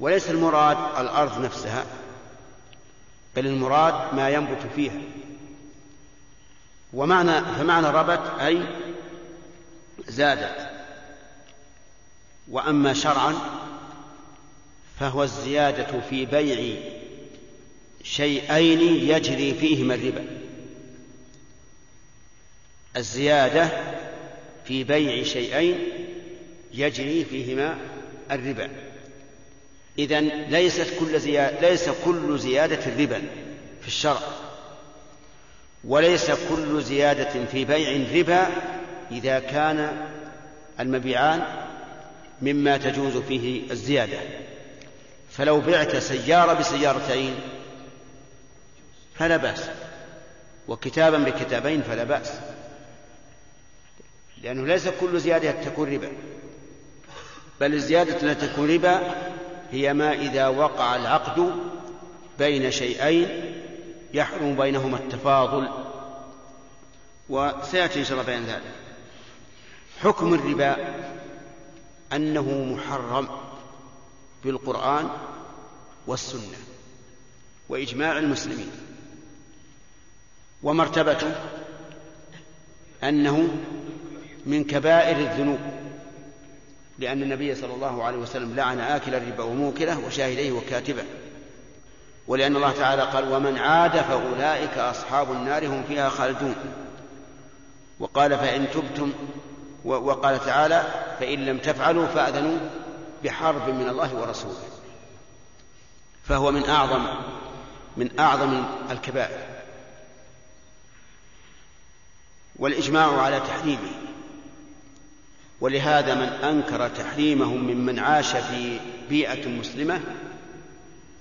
وليس المراد الأرض نفسها بل المراد ما ينبت فيها. ومعنى فمعنى ربت أي زادت. وأما شرعا فهو الزيادة في بيع شيئين يجري فيهما الربا. الزيادة في بيع شيئين يجري فيهما الربا. إذا ليست كل زيادة ليس كل زيادة ربا في الشرع. وليس كل زيادة في بيع ربا إذا كان المبيعان مما تجوز فيه الزيادة. فلو بعت سيارة بسيارتين فلا بأس وكتابا بكتابين فلا بأس لأنه ليس كل زيادة تكون ربا بل الزيادة التي تكون ربا هي ما إذا وقع العقد بين شيئين يحرم بينهما التفاضل وسيأتي إن شاء الله بيان ذلك. حكم الربا أنه محرم بالقرآن والسنة وإجماع المسلمين. ومرتبته أنه من كبائر الذنوب لأن النبي صلى الله عليه وسلم لعن آكل الربا وموكله وشاهديه وكاتبه. ولأن الله تعالى قال ومن عاد فأولئك أصحاب النار هم فيها خالدون. وقال فإن تبتم وقال تعالى فإن لم تفعلوا فأذنوا بحرب من الله ورسوله. فهو من أعظم من أعظم الكبائر. والإجماع على تحريمه. ولهذا من أنكر تحريمه ممن عاش في بيئة مسلمة